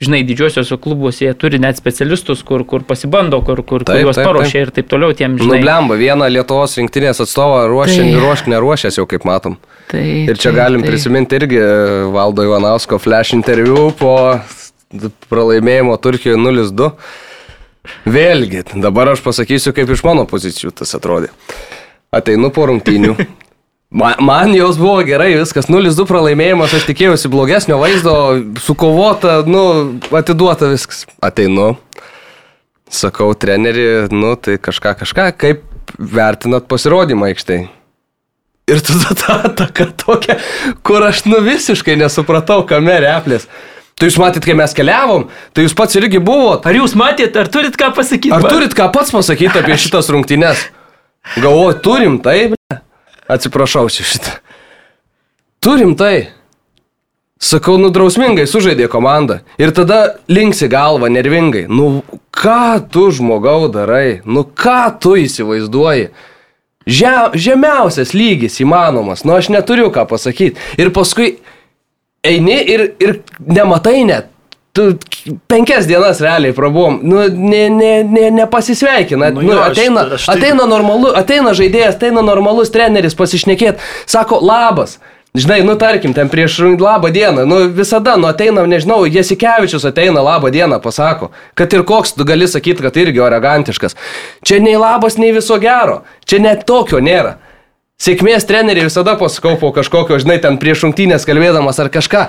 žinai, didžiosiuose klubuose jie turi net specialistus, kur, kur pasibando, kur, kur, kur Taip, juos taip, paruošia ir taip toliau tiem, Nu, žinai. blemba, vieną Lietuvos rinktinės atstovą ruošia, Tai- ruošia, neruošęs jau kaip matom. Tai, Ir čia tai- galim tai- prisiminti irgi Valdo Ivanausko flash interviu po pralaimėjimo Turkijoje 0-2. Vėlgi, dabar aš pasakysiu, kaip iš mano pozicijų tas atrodė. Ateinu po rungtynių. Man, man jos buvo gerai, viskas 0-2 pralaimėjimas, aš tikėjausi blogesnio vaizdo, sukovota, nu, atiduota viskas. Ateinu, sakau, treneri, nu, tai kažką, kažką, kaip vertinat pasirodymą aikštėje. Ir tada ta ataka tokia, kur aš nu visiškai nesupratau, kame replės. Tai jūs matyt, kai mes keliavom, tai jūs pats irgi buvot. Ar jūs matėt, ar turit ką pasakyti? Ar turit ką pats pasakyti apie šitas rungtynes? Galvoju, turim tai. Atsiprašau čia šitą. Turim tai. Sakau, nu drausmingai sužaidė komanda. Ir tada linksi galvą nervingai. Nu, ką tu žmogau darai? Nu, ką tu įsivaizduoji? Žem, žemiausias lygis įmanomas. Nu, aš neturiu ką pasakyti. Ir paskui eini ir, ir nematai net. Tu penkias dienas realiai prabuvom, nu, ne, ne, ne, nepasisveikina. Nu Nu, jo, aš- ateina, aš taip- ateina, normalu, ateina žaidėjas, ateina normalus treneris pasišnekėti, sako labas. Žinai, nu tarkim, ten prieš labą dieną, nu visada, nu ateina, nežinau, Jasikevičius ateina labą dieną, pasako, kad ir koks tu gali sakyti, kad irgi elegantiškas. Čia nei labas, nei viso gero, čia net tokio nėra. Sėkmės treneriai visada pasakau po kažkokio, žinai, ten prieš rungtynės kalbėdamas ar kažką.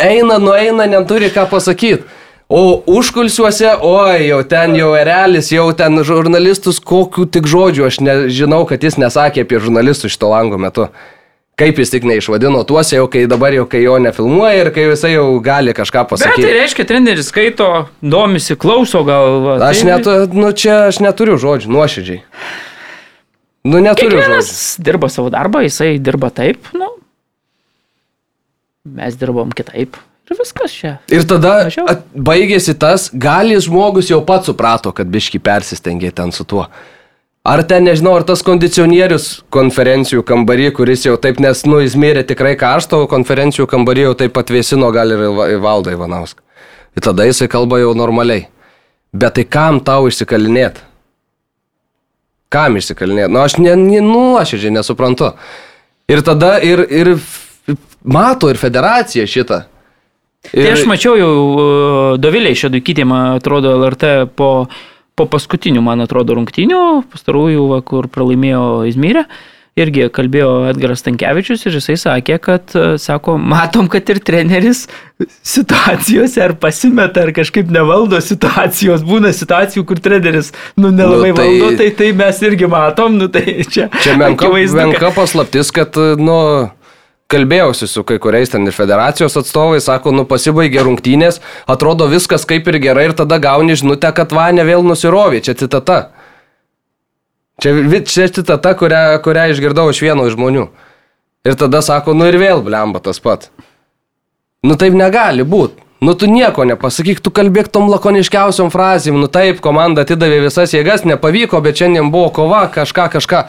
Eina, nueina, neturi ką pasakyti. O užkulsiuose, oi, jau ten jau erelis, jau ten žurnalistus, kokių tik žodžių aš nežinau, kad jis nesakė apie žurnalistus šito lango metu. Kaip jis tik neišvadino tuose, jau kai dabar jau kai jo nefilmuoja ir kai jisai jau gali kažką Bet tai pasakyti. reiškia, treneris skaito, domisi, klauso gal. Va, Aš tai- net, nu čia aš neturiu žodžių, nuoširdžiai. Nu neturiu žodžių. Kiekvienas dirba savo darbą, jisai dirba taip, nu. Mes dirbom kitaip. Ir viskas čia. Ir tada at, baigėsi tas, gali žmogus jau pats suprato, kad biški persistengė ten su tuo. Ar ten, nežinau, ar tas kondicionierius konferencijų kambarį, kuris jau taip, nes, nu, jis mėrė tikrai karšto, o konferencijų kambarį jau taip atvėsino gal ir Valdą Ivanauską. Ir tada jisai kalba jau normaliai. Bet tai kam tau išsikalinėti? Kam išsikalinėti? Nu, aš ne, ne, nu, ir nesuprantu. Ir tada ir, ir mato ir federacija šitą. Ir... Tai aš mačiau jau uh, Dovilė Šedukytė, man atrodo, LRT po, po paskutinių, man atrodo, rungtynių, pastarųjų, va, kur pralaimėjo Izmyrė. Irgi kalbėjo Edgaras Tankievičius ir jisai sakė, kad, uh, sako, matom, kad ir treneris situacijose ar pasimeta, ar kažkaip nevaldo situacijos. Būna situacijų, kur treneris, nu, nelabai Nu, tai- valdo, tai tai mes irgi matom, nu, tai čia. Čia menka, menka paslaptis, kad, nu, kalbėjausi su kai kuriais ten ir federacijos atstovai, sako, nu, pasibaigė rungtynės, atrodo viskas kaip ir gerai ir tada gauni žinutę, kad Vanė vėl nusirovė. Čia citata. Čia, čia citata, kurią, kurią išgirdau iš vieno iš žmonių. Ir tada sako, nu ir vėl blemba tas pats. Nu taip negali būti. Nu tu nieko nepasakyk, tu kalbėk tom lakoniškiausiom frazėm. Nu taip, komanda atidavė visas jėgas, nepavyko, bet šiandien buvo kova, kažką, kažką.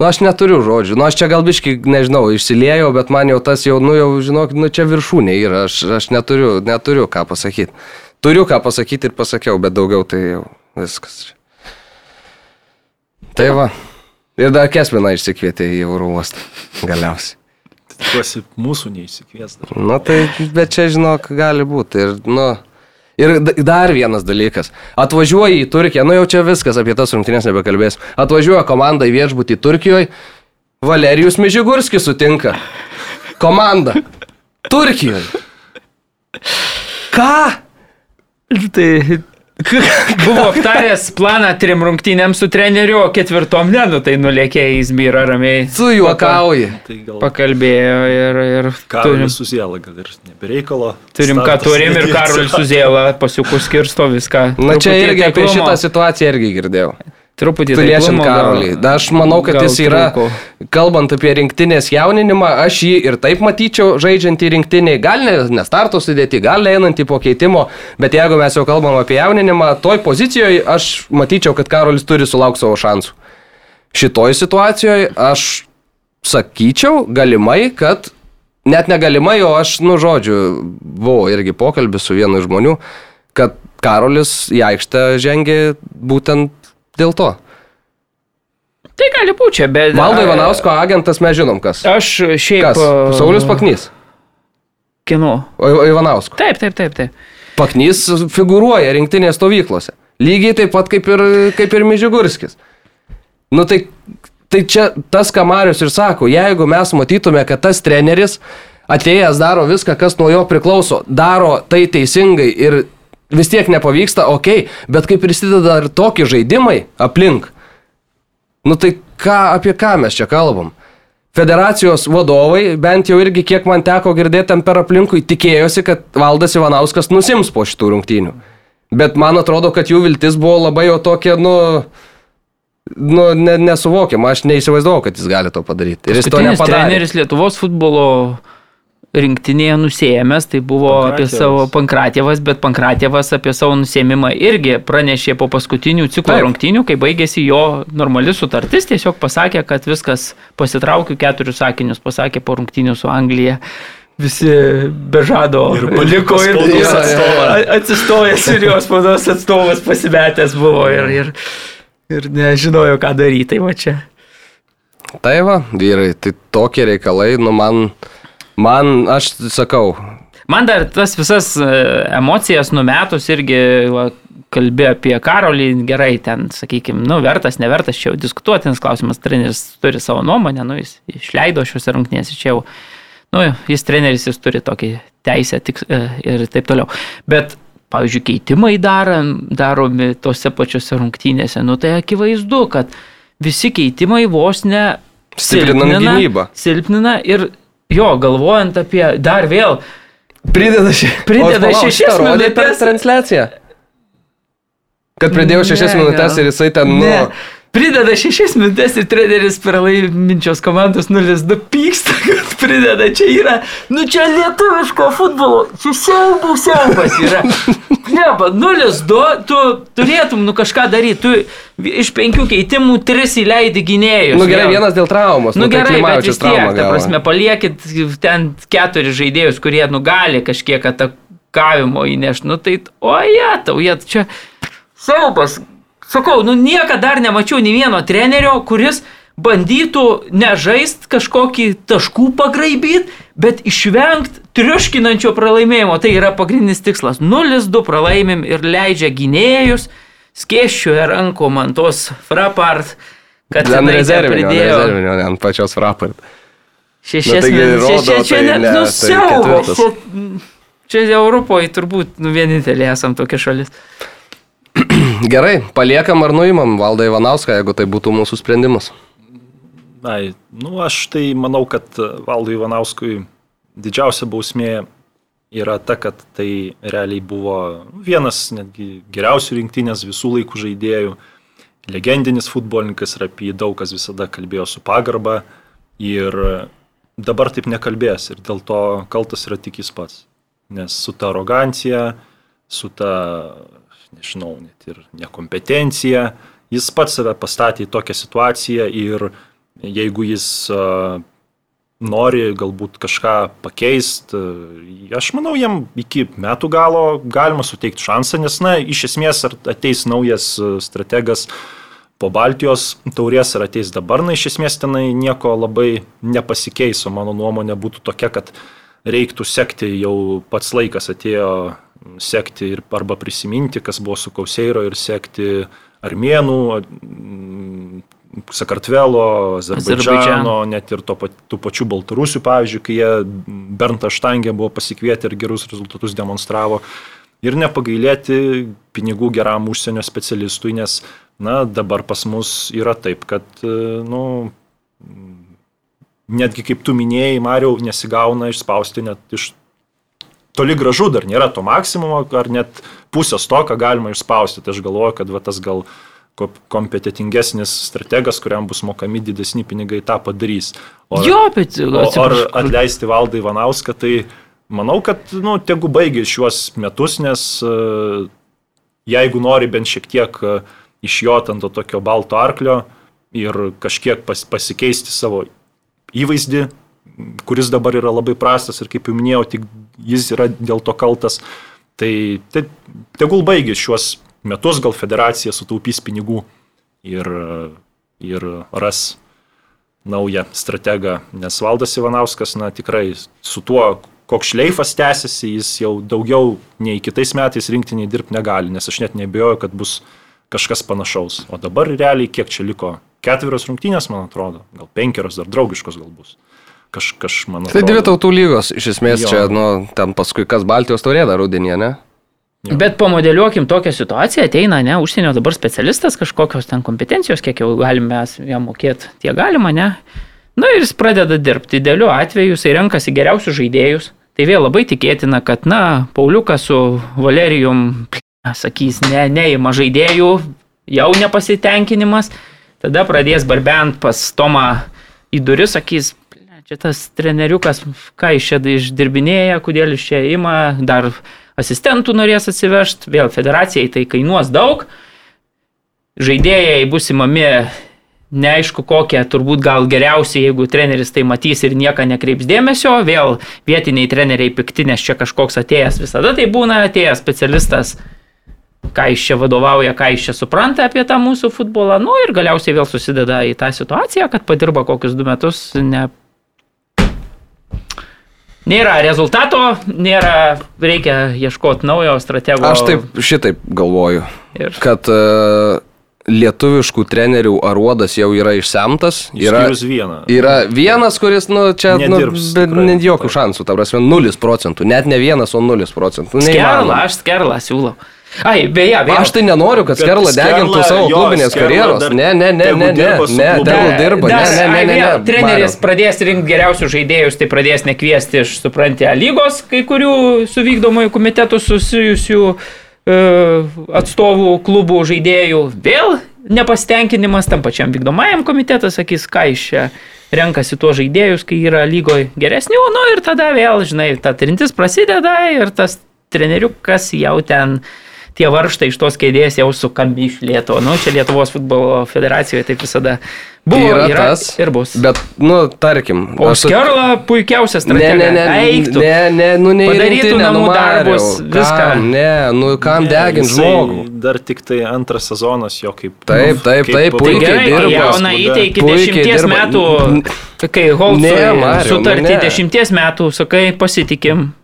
Nu aš neturiu žodžių, nu aš čia gal biškai, nežinau, išsiliejau, bet man jau tas jau, nu jau, žinok, nu čia viršūnė yra, aš, aš neturiu, neturiu ką pasakyti. Turiu ką pasakyti ir pasakiau, bet daugiau tai jau viskas. Tai va. Ir dar Kesminą išsikvietė į Euro uostą. Galiausiai. Tikiuosi, mūsų neįsikvies dar. Nu tai, bet čia, žinok, gali būti. Ir, nu, ir dar vienas dalykas. Atvažiuoji į Turkiją, nu jau čia viskas, apie tas rungtynės nebekalbės. Atvažiuoja komanda į viešbutį Turkijoje, Valerijus Mižigurskis sutinka. Komanda. Turkijoje. Ką? Tai buvo aptaręs planą trim rungtynėms su treneriu, o ketvirtom ne, nu tai nulėkė į Izmyrą ramiai. Tu juokauji. Tai gal Pakalbėjo ir, ir turim, Suziela, gal ir nebereikalo. turim ką turim ir. Karolis Suzėla pasiukus skirsto viską. Na čia Truputį irgi apie šitą situaciją irgi girdėjau. Truputį gal- Karolį. Aš manau, kad jis yra, trūko. kalbant apie rinktinės jauninimą, aš jį ir taip matyčiau žaidžiantį rinktinį. Gal ne, ne starto sudėti, gal einantį po keitimo, bet jeigu mes jau kalbam apie jauninimą, toj pozicijoje aš matyčiau, kad Karolis turi sulaukti savo šansų. Šitoj situacijoje aš sakyčiau galimai, kad net negalimai, o aš, nu, žodžiu, buvo irgi pokalbis su vienu iš žmonių, kad Karolis į aikštę žengė būtent dėl to. Tai gali būti bet... Valdo Ivanausko agentas mes žinom kas. Aš šiaip... Kas? Saulis Paknys. Kinu. O Ivanausko. Taip, taip, taip, taip. Paknys figuruoja rinktinės stovyklose. Lygiai taip pat kaip ir, kaip ir Mižigurskis. Nu tai, tai čia tas, ką Marius ir sako, jeigu mes matytume, kad tas treneris atėjęs daro viską, kas nuo jo priklauso, daro tai teisingai ir vis tiek nepavyksta, okei, okay, bet kaip prisideda ir tokie žaidimai aplink. Nu tai ką, apie ką mes čia kalbam? Federacijos vadovai, bent jau irgi kiek man teko girdėti ten per aplinkui, tikėjosi, kad Valdas Ivanauskas nusims po šitų rungtynių. Bet man atrodo, kad jų viltis buvo labai jau tokia, nu, nu ne, nesuvokiama. Aš neįsivaizdavau, kad jis gali to padaryti. Ir jis to nepadarė. treneris Lietuvos futbolo rinktinėje nusėmęs, tai buvo apie savo Pankratėvas, bet Pankratėvas apie savo nusėmimą irgi pranešė po paskutinių ciklo Taip. rungtynių, kai baigėsi jo normali sutartis, tiesiog pasakė, kad viskas pasitraukiu, keturius sakinius pasakė po rungtynių su Anglija. Visi bežado Ir paliko liko ir, spaudos ir atstovą. a- atsistojęs ir jos spaudos atstovas pasimetęs buvo ir, ir, ir nežinojo, ką daryti. Tai va čia. Tai va, vyrai, tai tokie reikalai, nu man, man, aš sakau, Man dar tas visas e, emocijas numetus irgi va, kalbė apie Karolį, gerai, ten, sakykime, nu, vertas, nevertas, čia jau diskutuotinas klausimas, treneris turi savo nuomonę, nu, jis išleido šiuose rungtynėse, čia jau, nu, jis treneris, jis turi tokį teisę tik, e, ir taip toliau. Bet, pavyzdžiui, keitimai darom, daromi tose pačiose rungtynėse, nu, tai akivaizdu, kad visi keitimai vos ne Stiprinant gynybą. Silpnina ir jo, galvojant apie dar vėl, Prideda, še... Prideda šešias minutes. transliaciją. Kad pridėjau šešias minutės ir jisai ten, nu, Ne. Prideda šešias minutės ir treneris per laiminčios komandos 0-2 pyksta, kad prideda. Čia yra, nu čia lietuviško futbolo, čia siaubų siaubas yra. Ne, bet 0-2, tu turėtum nu kažką daryti. Tu iš penkių keitimų tris įleidi gynėjus. nu gerai, vėl. vienas dėl traumos. Nu tai gerai, bet Klimavičius vis tiek, ta prasme, paliekit ten keturis žaidėjus, kurie nu gali kažkiek atakavimo įnešti. Nu tai, o jie, tau jie čia siaubas. Sakau, nu niekada dar nemačiau nei vieno trenerio, kuris bandytų nežaist kažkokį taškų pagraibyti, bet išvengti triuškinančio pralaimėjimo. Tai yra pagrindinis tikslas. 0-2 pralaimim ir leidžia gynėjus, skėščioje rankom ant tos frapart, kad tenai rezervinio, rezervinio, ne ant pačios frapart. Šešias Nu, rodo, Šešia, čia tai net ne, nu, tai. Čia, čia Europoje turbūt nu, vienintelė esam tokia šalis. Gerai, paliekam ar nuimam Valdą Ivanauską, jeigu tai būtų mūsų sprendimas. Ai, nu aš tai manau, kad Valdui Ivanauskui didžiausia bausmė yra ta, kad tai realiai buvo vienas netgi geriausių rinktinės visų laikų žaidėjų, legendinis futbolininkas ir apie jį daug kas visada kalbėjo su pagarba ir dabar taip nekalbės ir dėl to kaltas yra tik jis pats. Nes su ta arogancija, su ta, nežinau, net ir nekompetencija, jis pats save pastatė į tokią situaciją ir jeigu jis nori galbūt kažką pakeisti, aš manau, jam iki metų galo galima suteikti šansą, nes, na, iš esmės ar ateis naujas strategas po Baltijos taurės ar ateis dabar, na, iš esmės tenai nieko labai nepasikeis, o mano nuomonė būtų tokia, kad reiktų sekti, jau pats laikas atėjo sekti ir arba prisiminti, kas buvo su Kauseiro ir sekti armėnų, Sakartvelo, Azerbaidžiano, net ir to, tų pačių Baltarusių, pavyzdžiui, kai jie Bernta Štangė buvo pasikvietę ir gerus rezultatus demonstravo. Ir nepagailėti pinigų geram užsienio specialistui, nes, na, dabar pas mus yra taip, kad, nu, netgi kaip tu minėjai, Mariau, nesigauna išspausti net iš toli gražu dar nėra to maksimumo, ar net pusės to, ką galima išspausti. Tai aš galvoju, kad va, tas gal ko- kompetitingesnis strategas, kuriam bus mokami didesni pinigai, tą padarys. O, Jo, bet ar atsiprašau, kur- atleisti valdai Ivanauską, tai manau, kad, nu, tegu baigė šiuos metus, nes e, jeigu nori bent šiek tiek e, iš jo ant to tokio balto arklio ir kažkiek pas, pasikeisti savo įvaizdį, kuris dabar yra labai prastas ir kaip jau minėjau, tik jis yra dėl to kaltas, tai te, tegul baigė šiuos metus, gal federacija sutaupys pinigų ir, ir ras naują strategą, nes Valdas Ivanauskas, na tikrai su tuo, koks šleifas tęsiasi, jis jau daugiau nei kitais metais rinktiniai dirbti negali, nes aš net nebejoju, kad bus kažkas panašaus. O dabar realiai kiek čia liko? Ketverios rungtynės, man atrodo, gal penkerios dar draugiškos gal bus. Kaž, kaž, man Tai dvi tautų lygos, iš esmės Jo. čia, nu, ten paskui kas Baltijos taurė dar rudenį, ne? Jo. Bet pamodeliuokim tokią situaciją, ateina, ne, užsienio dabar specialistas, kažkokios ten kompetencijos, kiek jau galime jam mokėti, tie galima, ne. Na ir jis pradeda dirbti. Idealiu atveju jisai renkasi geriausius žaidėjus. Tai vėl labai tikėtina, kad, na, Pauliukas su Valerijum sakys, ne, neima žaidėjų, jau nepasitenkinimas. Tada pradės barbent pas Tomą į duris, sakys, "Ble, čia tas treneriukas, ką iš čia išdirbinėja, kodėl iš čia ima, dar asistentų norės atsivežti, vėl federacijai tai kainuos daug, žaidėjai bus įmami neaišku kokie, turbūt gal geriausiai, jeigu treneris tai matys ir nieko nekreips dėmesio, vėl vietiniai treneriai pikti, nes čia kažkoks atėjęs visada tai būna, atėjęs specialistas, ką iš čia vadovauja, ką iš čia supranta apie tą mūsų futbolą, nu ir galiausiai vėl susideda į tą situaciją, kad padirba kokius du metus, ne, Nėra rezultato, nėra, reikia ieškoti naujo stratego. Aš taip šitaip galvoju, Ir... kad uh, lietuviškų trenerių aruodas jau yra išsemtas. Yra, yra vienas, kuris, nu, čia, nu, Nedirbs, be, tikrai. net jokių šansų, ta prasme, 0 procentų, net ne vienas, o 0 procentų. Nu, Skerla, aš skerla siūlau. Ai, beje, beje. Aš tai nenoriu, kad Skerla degintų savo jo, klubinės Skerla karjeros. dar Ne, ne, ne, ne, ne, ne, tegul dirba. Ne, Dar, ne, ne, ne, vėl, ne. Treneris Mariau. pradės rinkti geriausius žaidėjus, tai pradės nekviesti iš, supranti, A lygos kai kurių su vykdomųjų komitetų susijusių e, atstovų klubų žaidėjų. Vėl nepasitenkinimas tam pačiam vykdomajam komitetas sakys, ką iš čia renkasi tuos žaidėjus, kai yra lygoje geresnių, nu ir tada vėl, žinai, ta trintis prasideda ir tas treneriukas jau ten tie varštai iš tos kėdės jau sukami iš lieto. Nu, čia Lietuvos futbolo federacijoje taip visada buvo Yra yra, tas, ir bus. Bet, nu, tarkim. O su- Skerla puikiausias Ne, strategas. ne, ne, Eiktų. ne, ne, nu ne. Padarytų namų darbus, viską. Ne, nu kam Ne, degint jisai žmogų? Dar tik tai antras sezonas jo kaip. Taip, taip, kaip taip, Tai puikiai gerai, kai dirba. jauną įtei iki Puikiai dešimties dirba. metų, kai Ne, Holcui Mariau, sutartį nu ne. dešimties metų, sakai, pasitikim.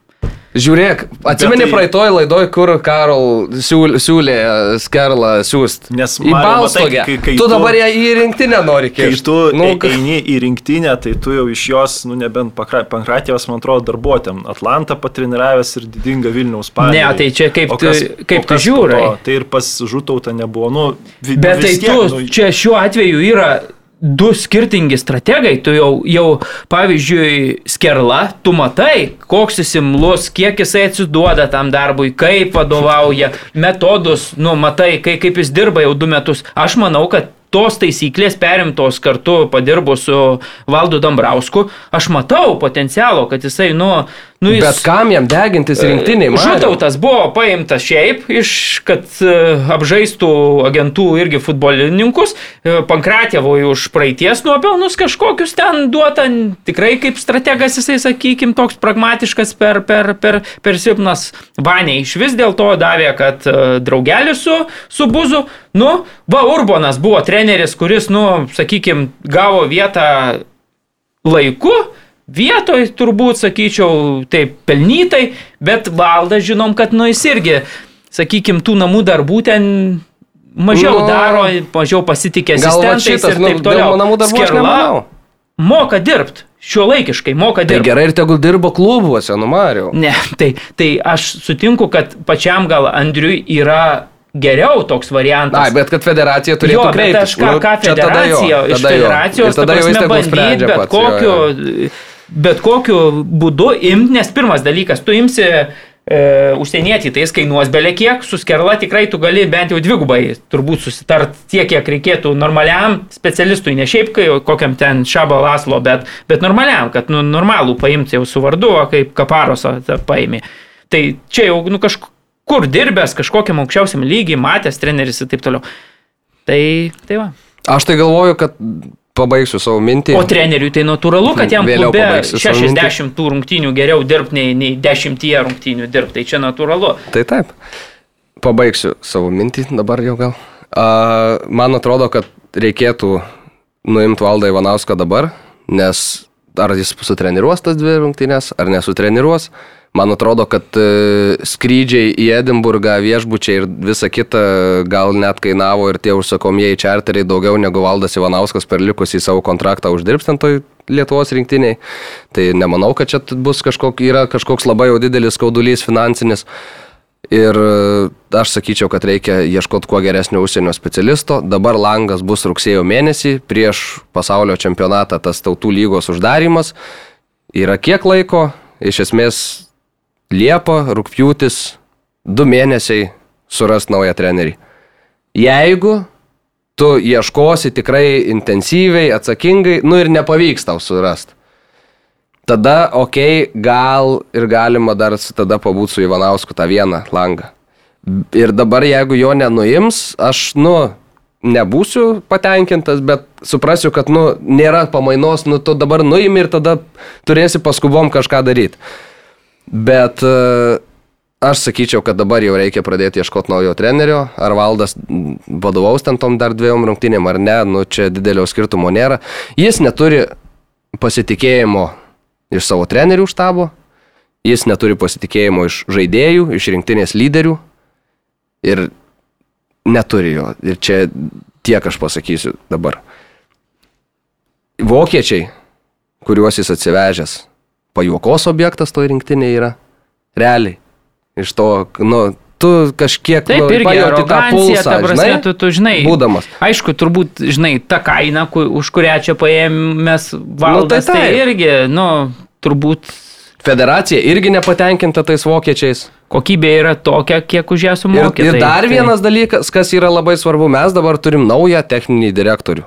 Žiūrėk, atsimeni tai- praeitoj laidoj, kur Karol siūlė, siūlė Skerlą siūst. Nes, į Balstogę. matai, kai- kai tu tu- dabar ją į rinktinę nori Kai kišti. tu nu, nu, eini į rinktinę, tai tu jau iš jos, nu nebent Pankratijos, man atrodo, darbuotėm. Atlantą patreniravęs ir didinga Vilniaus partija. Ne, tai čia kaip O tu- kaip tu to? Tai ir pas žutautą nebuvo. Nu, vi, Bet tai vis tiek, tu, nu, čia šiuo atveju yra du skirtingi strategai, tu jau, jau pavyzdžiui, skerla, tu matai, koks jis imlus, kiek jisai atsiduoda tam darbui, kaip vadovauja, metodus, nu, matai, kai, kaip jis dirba jau du metus. Aš manau, kad tos taisyklės perimtos kartu padirbus su Valdu Dambrausku, aš matau potencialo, kad jisai, nu, nu jis... Bet kam jam degintis rinktiniai? Žutautas buvo paimtas šiaip, iš, kad e, apžaistų agentų irgi futbolininkus, e, Pankratėvoj už praeities nuopelnus kažkokius ten duota, tikrai kaip strategas jisai, sakykime, toks pragmatiškas per, per, per, per silpnas Vaniai. Iš vis dėl to davė, kad e, draugelis su, su Buzu, nu, va Urbonas buvo treneris, kuris, nu, sakykime, gavo vietą laiku, vietoj turbūt, sakyčiau, taip pelnytai, bet valdas žinom, kad nu jis irgi, sakykim, tų namų darbų ten mažiau Nu, nu, daro, mažiau pasitikė asistentais šitas, ir nu, taip dėl toliau. namų darbų aš Skerla nemanau. Moka dirbti, šio laikiškai moka Tai dirbti. gerai ir tegul dirbo klubuose, nu Mariau. Ne, tai, tai aš sutinku, kad pačiam gal Andriui yra geriau toks variantas. Na, bet kad federacija turėtų Jo, kreiptis. aš ką, Nu, ką čia tada jo, federacija, iš tada jo. federacijos, tada ta jau prasme, tegul bandyti bet pats, jo, kokiu, jo. Bet kokiu būdu imti, nes pirmas dalykas, tu imsi e, užsienietį, tai jis kainuos belė kiek, su skerla tikrai tu gali bent jau dvigubai turbūt susitart tiek, kiek reikėtų normaliam specialistui, ne šiaip kai kokiam ten šabo laslo, bet, bet normaliam, kad nu, normalų paimti jau su vardu, o kaip kaparosą tą paėmė. Tai čia jau nu, kažkur dirbęs, kažkokiam aukščiausiam lygiai, matęs treneris ir taip toliau. Tai, tai va. Aš tai galvoju, kad pabaigsiu savo mintį. O treneriui tai natūralu, kad jam Vėliau klube pabaigsiu savo 60 tų rungtynių geriau dirbti nei, nei 10 rungtynių dirbti. Tai čia natūralu. Tai taip. Pabaigsiu savo mintį dabar jau gal. A, man atrodo, kad reikėtų nuimti valdą Ivanauską dabar, nes ar jis sutreniruos tas dvi rungtynės, ar nesutreniruos. Man atrodo, kad e, skrydžiai į Edinburgą, viešbučiai ir visa kita gal net kainavo ir tie užsakomieji čarteriai daugiau negu valdas Ivanauskas per likusį savo kontraktą uždirbs ten toj Lietuvos rinktiniai. Tai nemanau, kad čia bus kažkok, yra kažkoks labai jau didelis skaudulys finansinis. Ir e, aš sakyčiau, kad reikia ieškoti kuo geresnio užsienio specialisto. Dabar langas bus rugsėjo mėnesį, prieš pasaulio čempionatą tas tautų lygos uždarimas. Yra kiek laiko, iš esmės Liepa, rūpjūtis, du mėnesiai suras naują trenerį. Jeigu tu ieškosi tikrai intensyviai, atsakingai, nu ir nepavyks tau surasti. Tada, okei, okay, gal ir galima dar tada pabūti su Ivanausku tą vieną langą. Ir dabar, jeigu jo nenuims, aš, nu, nebūsiu patenkintas, bet suprasiu, kad, nu, nėra pamainos, nu, tu dabar nuimi ir tada turėsi paskubom kažką daryti. Bet e, aš sakyčiau, kad dabar jau reikia pradėti ieškoti naujo trenerio. Ar valdas vadovaus ten tom dar dviejom rungtynėm ar ne, nu čia didelio skirtumo nėra. Jis neturi pasitikėjimo iš savo trenerių štabo, jis neturi pasitikėjimo iš žaidėjų, iš rinktinės lyderių ir neturi jo. Ir čia tiek aš pasakysiu dabar. Vokiečiai, kuriuos jis atsivežęs, pajuokos objektas toj rinktinėje yra. Realiai. Iš to, nu, tu kažkiek Taip, nu, irgi pajauti tą pulsą, ta prasme, žinai, tu, tu žinai. būdamas. Aišku, turbūt, žinai, ta kaina, ku- už kurią čia paėmės valdas, tai tai, tai taip. irgi, nu, turbūt Federacija irgi nepatenkinta tais vokiečiais. kokybė yra tokia, kiek už ją Ir, sumokė. ir tai, dar tai, vienas dalykas, kas yra labai svarbu, mes dabar turim naują techninį direktorių.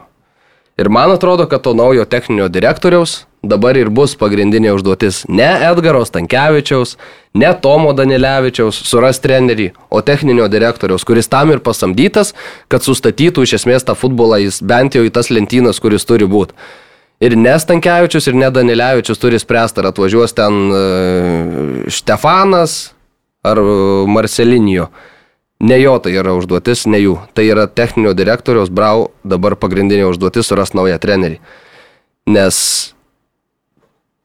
Ir man atrodo, kad to naujo techninio direktoriaus dabar ir bus pagrindinė užduotis ne Edgaro Stankievičiaus, ne Tomo Danilevičiaus suras trenerį, o techninio direktoriaus, kuris tam ir pasamdytas, kad sustatytų iš esmės tą futbolą jis bent jau į tas lentynas, kuris turi būti. Ir ne Stankievičius, ir ne Danilevičius turi spręsti, ar atvažiuos ten e, Štefanas ar e, Marcelinijo. Ne jo tai yra užduotis, ne jų. Tai yra techninio direktoriaus Brau dabar pagrindinė užduotis surasti naują trenerį. Nes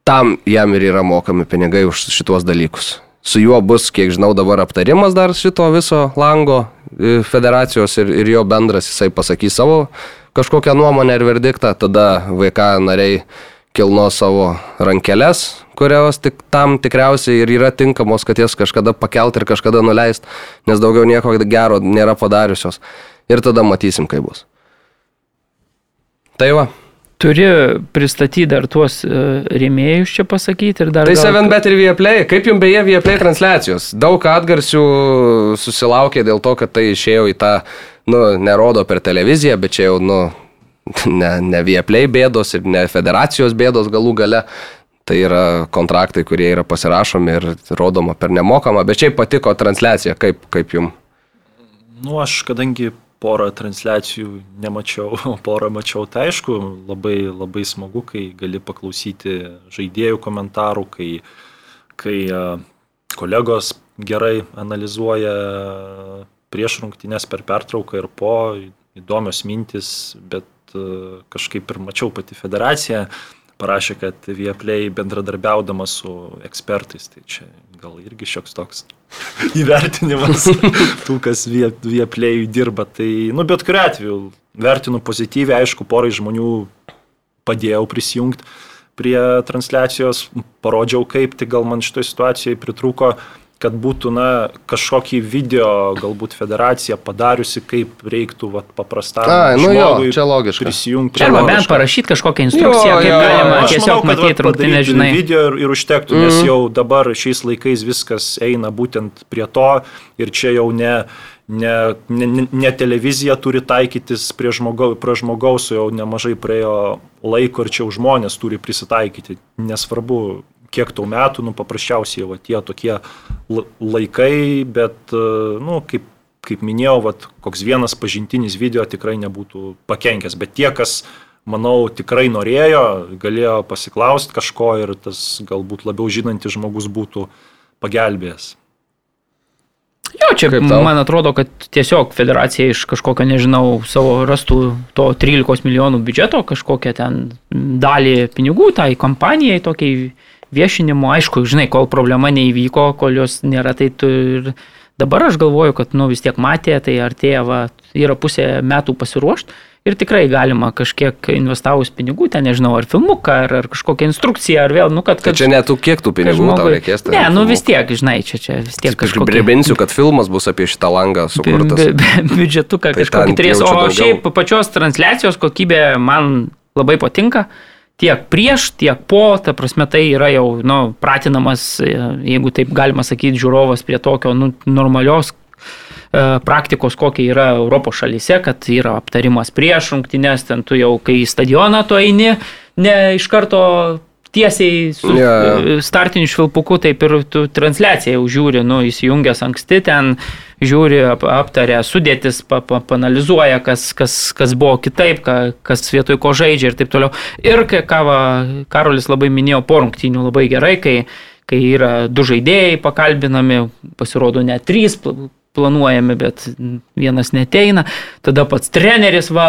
tam jam ir yra mokami pinigai už šituos dalykus. Su juo bus, kiek žinau, dabar aptarimas dar šito viso lango e, federacijos ir, ir jo bendras, jisai pasakys savo kažkokią nuomonę ir verdiktą, tada VK nariai kilno savo rankeles, kurios tik tam tikriausiai ir yra tinkamos, kad jas kažkada pakelt ir kažkada nuleist, nes daugiau nieko gero nėra padariusios. Ir tada matysim, kaip bus. Tai va. Turi pristatyti dar tuos e, rėmėjus čia pasakyti ir dar... Tai gal- 7bet ir Vieplay. Kaip jums beje Vieplay transliacijos? Daug atgarsių susilaukė dėl to, kad tai išėjo į tą, nu, nerodo per televiziją, bet čia jau, nu, ne, ne Vieplay bėdos ir ne federacijos bėdos galų gale. Tai yra kontraktai, kurie yra pasirašomi ir rodoma per nemokamą, bet šiaip patiko transliacija, kaip, kaip jums. Nu, aš kadangi porą transliacijų nemačiau, o porą mačiau, tai aišku, labai, labai smagu, kai gali paklausyti žaidėjų komentarų, kai, kai kolegos gerai analizuoja prieš rungtynės per pertrauką ir po, įdomios mintis, bet kažkaip ir mačiau pati federacija parašė, kad Vieplay bendradarbiaudama su ekspertais, tai čia gal irgi šioks toks įvertinimas tų, kas vie- Vieplay dirba. Tai, nu, bet kuriu atveju, vertinu pozityviai, aišku, porai žmonių padėjau prisijungti prie transliacijos, parodžiau kaip, tai gal man šitoje situacijoje pritrūko kad būtų na, kažkokį video galbūt federacija padariusi, kaip reiktų vat, paprastam Ai, nu jo, žmogui čia logiška. prisijungti. Čia arba bent parašyti kažkokią instrukciją, Jo, kaip jo, galima Aš tiesiog manau, matyti rungtynę, žinai. Video ir, ir užtektų, mm. nes jau dabar šiais laikais viskas eina būtent prie to ir čia jau ne, ne, ne, ne- televizija turi taikytis prie žmogaus, prie žmogaus, jau nemažai praėjo laiko ir čia jau žmonės turi prisitaikyti. Nesvarbu, kiek tau metų, nu paprasčiausiai va, tie tokie la- laikai, bet, e, nu, kaip, kaip minėjau, vat, koks vienas pažintinis video tikrai nebūtų pakenkęs, bet tie, kas manau, tikrai norėjo, galėjo pasiklausti kažko ir tas galbūt labiau žinantis žmogus būtų pagelbėjęs. Jo, čia Kaip tau? man atrodo, kad tiesiog federacija iš kažkokio, nežinau, savo rastų to 13 milijonų biudžeto, kažkokią ten dalį pinigų tai kompanijai, tokiai viešinimo, aišku, žinai, kol problema neįvyko, kol jos nėra, tai tu ir dabar aš galvoju, kad, nu, vis tiek matė, tai artėja, va, yra pusė metų pasiruošti ir tikrai galima kažkiek investavus pinigų, ten, nežinau, ar filmuką, ar, ar kažkokią instrukciją, ar vėl, nu, kad... Tai kad čia netų kiek tų kad pinigų tau žmogui- reikės. tai Ne, nu vis tiek, žinai, čia, čia vis tiek kažkokia... Priminsiu, kad filmas bus apie šitą langą sukurtas. Bi- bi- biudžetuką Tai kažkokį turės. O daugiau. šiaip pačios transliacijos kokybė man labai patinka. Tiek prieš, tiek po, ta prasme, tai yra jau nu, pratinamas, e, jeigu taip galima sakyti, žiūrovas prie tokio nu, normalios e, praktikos, kokia yra Europos šalyse, kad yra aptarimas prieš rungtynės, ten tu jau, kai į stadioną tu eini, ne iš karto tiesiai su e, startiniu švilpuku, taip ir tu transliaciją jau žiūri, nu, įsijungęs anksti ten, žiūri, ap, aptarė sudėtis, pa, pa, panalizuoja, kas, kas, kas buvo kitaip, ka, kas vietoj ko žaidžia ir taip toliau. Ir ką va, Karolis labai minėjo po rungtynių labai gerai, kai, kai yra du žaidėjai pakalbinami, pasirodo net trys pl- planuojami, bet vienas neteina, tada pats treneris va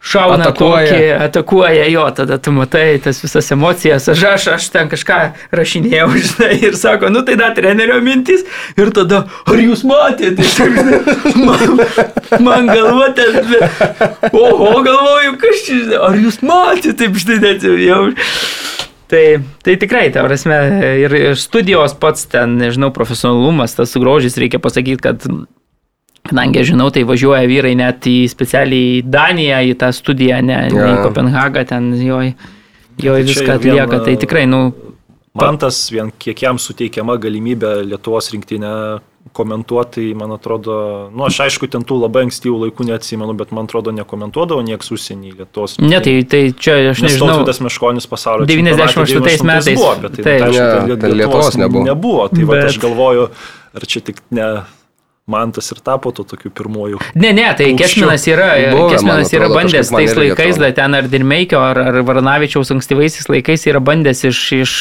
šauna Atakuoja. tokį, atakuoja jo, tada tu matai tas visas emocijas, aš, aš, aš ten kažką rašinėjau, žinai, ir sako, nu tai da trenerio mintis, ir tada, ar jūs matėte, man, man galva ten, oho, galvoju, kas čia, žinai, ar jūs matėte, taip štai net jau. Tai, tai tikrai, ta prasme, ir studijos pats ten, nežinau, profesionalumas, tas grožis, reikia pasakyti, kad Kadangi žinau, tai važiuoja vyrai net į specialiai į Daniją, į tą studiją, ne, ne į. Kopenhagą, ten jo, jo Tai viską ir vien, atlieka. Tai a, tikrai, nu, Man tas vien kiek jam suteikiama galimybė Lietuvos rinktinę komentuoti, tai man atrodo, nu aš aišku, ten tų labai ankstyvų laikų neatsimenu, bet man atrodo nekomentuodavo nieks užsienį Lietuvos. ne, tai, tai čia aš nežinau. Tautvydas Meškonis pasaulio 98 čempionate 98 metais. Buvo, bet tai, tai, Ne, aišku, ten Lietuvos nebuvo. nebuvo. Tai va, Bet- aš galvoju, ar čia tik ne man tas ir tapo to tokiu pirmoju. Ne, ne, tai. Kesminas yra, Buvę, Kesminas yra atrodo, bandęs tais laikais, da, ten ar Dirmeikio, ar, ar Varnavičiaus ankstyvaisiais laikais yra bandęs iš, iš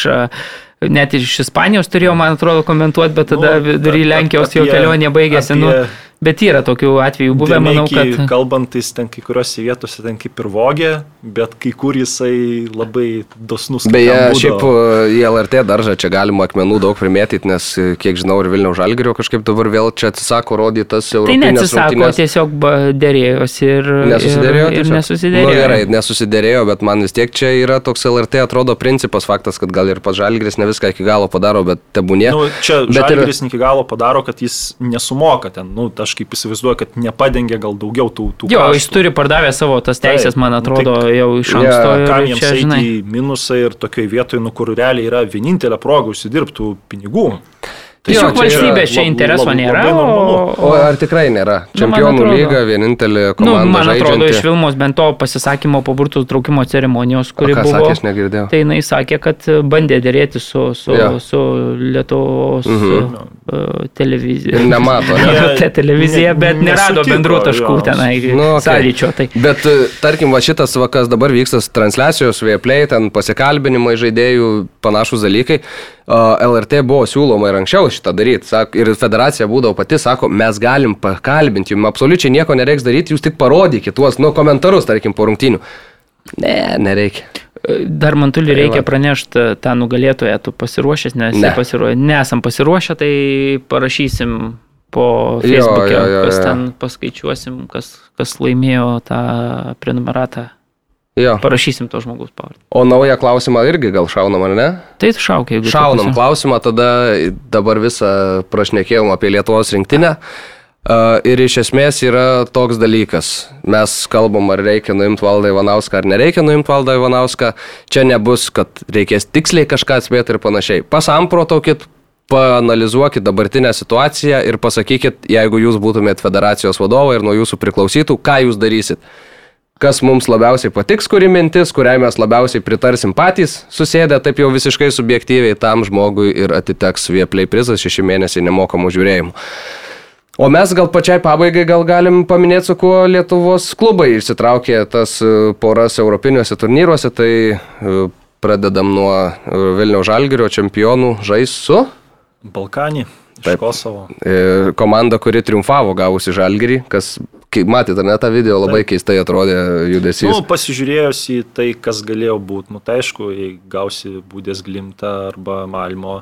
net iš Ispanijos turėjo, man atrodo, komentuoti, bet tada Nu, vidury Lenkijos jau kelionė baigėsi. Nu, apie- bet yra tokių atvejų buvę, manau, Dirmeikį kad... Kalbantais ten kai kuriuose vietose ten kaip ir vogė, bet kai kur jisai labai dosnus. Beje, šiaip e, į LRT daržą čia galima akmenų daug primėtyti, nes, e, kiek žinau, ir Vilniaus Žalgirio kažkaip dabar vėl čia atsisako rodyti tas Tai europinės neatsisako, rungtynes. tiesiog dėrėjosi ir... Nesusidėrėjo ir, ir nesusidėrėjo. Nu, gerai, nesusidėrėjo, bet man vis tiek čia yra toks LRT atrodo principas, faktas, kad gal ir pats Žalgiris ne viską iki galo padaro, bet tebūnie. Nu, čia Bet ir- Žalgiris iki galo padaro, kad jis nesumoka ten. Nu, aš kaip įsivaizduoju, kad nepadengia gal daugiau tų... tų Jo, kaštų. jis turi pardavę savo tas teisės, Taip, man nu, atrodo, tai- jau iš anksto. Ja, Kam jiems čia, žinai, į minusą ir tokioj vietoje, nu, kur realiai yra vienintelė proga užsidirbtų pinigų. Tiesiog valstybės čia intereso nėra. labai normalu. O, O ar tikrai nėra? Nu, Čempionų atrodo. lyga, vienintelė nu, komanda. man atrodo, žaidžianti. iš Vilmos bent to pasisakymo po burtų traukimo ceremonijos, kuri ką buvo. sakė, aš negirdėjau. Tai jinai sakė, kad bandė dėrėti su, su, Jo. su Lietuvos Mhm. uh, televizija. Ir nemato, ne? Televizija, ne- bet nerado bendrų taškų jo. tenai Nu, okei. sąlyčio. Tai. Bet e, tarkim, va šitas, va, kas dabar vyksta, transliacijos, vieplay, ten pasikalbinimai žaidėjų, panašus dalykai. LRT buvo siūloma ir anksčiau šitą daryti. Ir federacija būdavo pati, sako, mes galim pakalbinti, jums absoliučiai nieko nereiks daryti, jūs tik parodykit tuos, nu, komentarus, tarkim, po rungtynių. Ne, nereikia. Dar man tuli Tai reikia pranešti tą nugalėtoją, tu pasiruošęs, nes Ne. pasiruo... nesam pasiruošę, tai parašysim po Facebook'e, kas ten paskaičiuosim, kas, kas laimėjo tą prenumeratą. Jo. Parašysim to žmogus pavardę. O naują klausimą irgi gal šaunam, ar ne? Tai tu šauk, jeigu. Šaunam klausimą, tada dabar visą prašnekėjom apie Lietuvos rinktinę. Ir iš esmės yra toks dalykas. Mes kalbam, ar reikia nuimti valdą Ivanauską, ar nereikia nuimti valdą Ivanauską. Čia nebus, kad reikės tiksliai kažką atspėti ir panašiai. Pasamprotaukit, paanalizuokit dabartinę situaciją ir pasakykit, jeigu jūs būtumėt federacijos vadovai ir nuo jūsų priklausytų, ką jūs darysit kas mums labiausiai patiks, kuri mintis, kuriai mes labiausiai pritarsim patys, susėdę taip jau visiškai subjektyviai, tam žmogui ir atiteks Vieplay prizas šeši mėnesiai nemokamų žiūrėjimų. O mes gal pačiai pabaigai gal galim paminėti, su kuo Lietuvos klubai išsitraukė tas e, poras europiniuose turnyruose, tai e, pradedam nuo e, Vilniaus Žalgirio čempionų žais su Balkanį, Taip. Kosovo. komanda, kuri triumfavo gavusi Žalgirį, kas, kai matėte, ne tą video, labai keistai atrodė judesys. Nu, pasižiūrėjus į tai, kas galėjo būti, nu, tai aišku, jei gausi būdės glimtą arba malmo,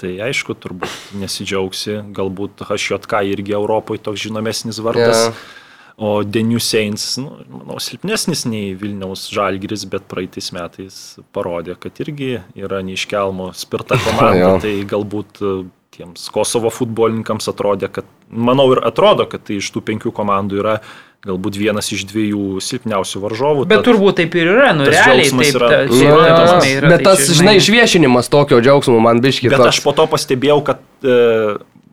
tai aišku, turbūt nesidžiaugsi, galbūt HJK irgi Europoje toks žinomesnis vardas. Jo. O Denių Seins, nu, manau, silpnesnis nei Vilniaus Žalgiris, bet praeitais metais parodė, kad irgi yra neiškelmo spirta komanda. Tai galbūt tiems Kosovo futbolininkams atrodė, kad, manau ir atrodo, kad tai iš tų penkių komandų yra galbūt vienas iš dviejų silpniausių varžovų. Bet tad- turbūt taip ir yra, nu realiai taip. yra- ta- Nu, šiaip jo, ta prasme yra, Bet tai tas, čia, žinai, išviešinimas tokio džiaugsmo man biški. Bet toks... aš po to pastebėjau, kad e,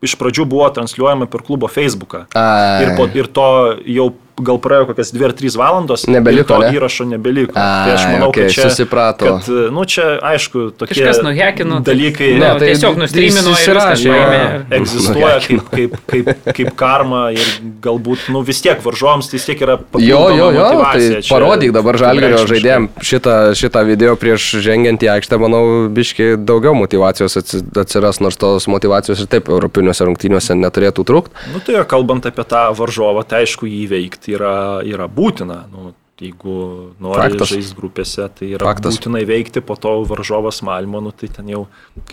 iš pradžių buvo transliuojama per klubo Facebooką. Ai. Ir, po, ir to jau gal praėjo kokias 2 ar 3 valandos. Nebeliko, ir to ne? įrašo nebeliko. Ai, tai aš manau, okei, kad čia, susiprato. Kad, e, nu, čia, aišku, tokie Kažkas nuhekino. tai- dalykai Nu, Ne, tai tiesiog jis nustreamino ir jo. paėmė. egzistuoja kaip, kaip, kaip, kaip karma ir galbūt, nu vis tiek varžovams tai vis tiek yra Jo, papildoma jo, jo, tai motyvacija. Čia parodyk dabar žalgerio žaidėjim šitą, šitą video prieš žengiant į aikštę, manau, biški daugiau motivacijos atsi- atsiras, nors tos motivacijos ir taip europiniuose rungtyniuose neturėtų trūkti. Nu tai kalbant apie tą varžovą, tai aišku, jį įveikti yra, yra būtina. Nu, jeigu nori Faktas. žaisti grupėse, tai yra Faktas. Faktas. būtina įveikti, po to varžovas Malmo, nu, tai ten jau...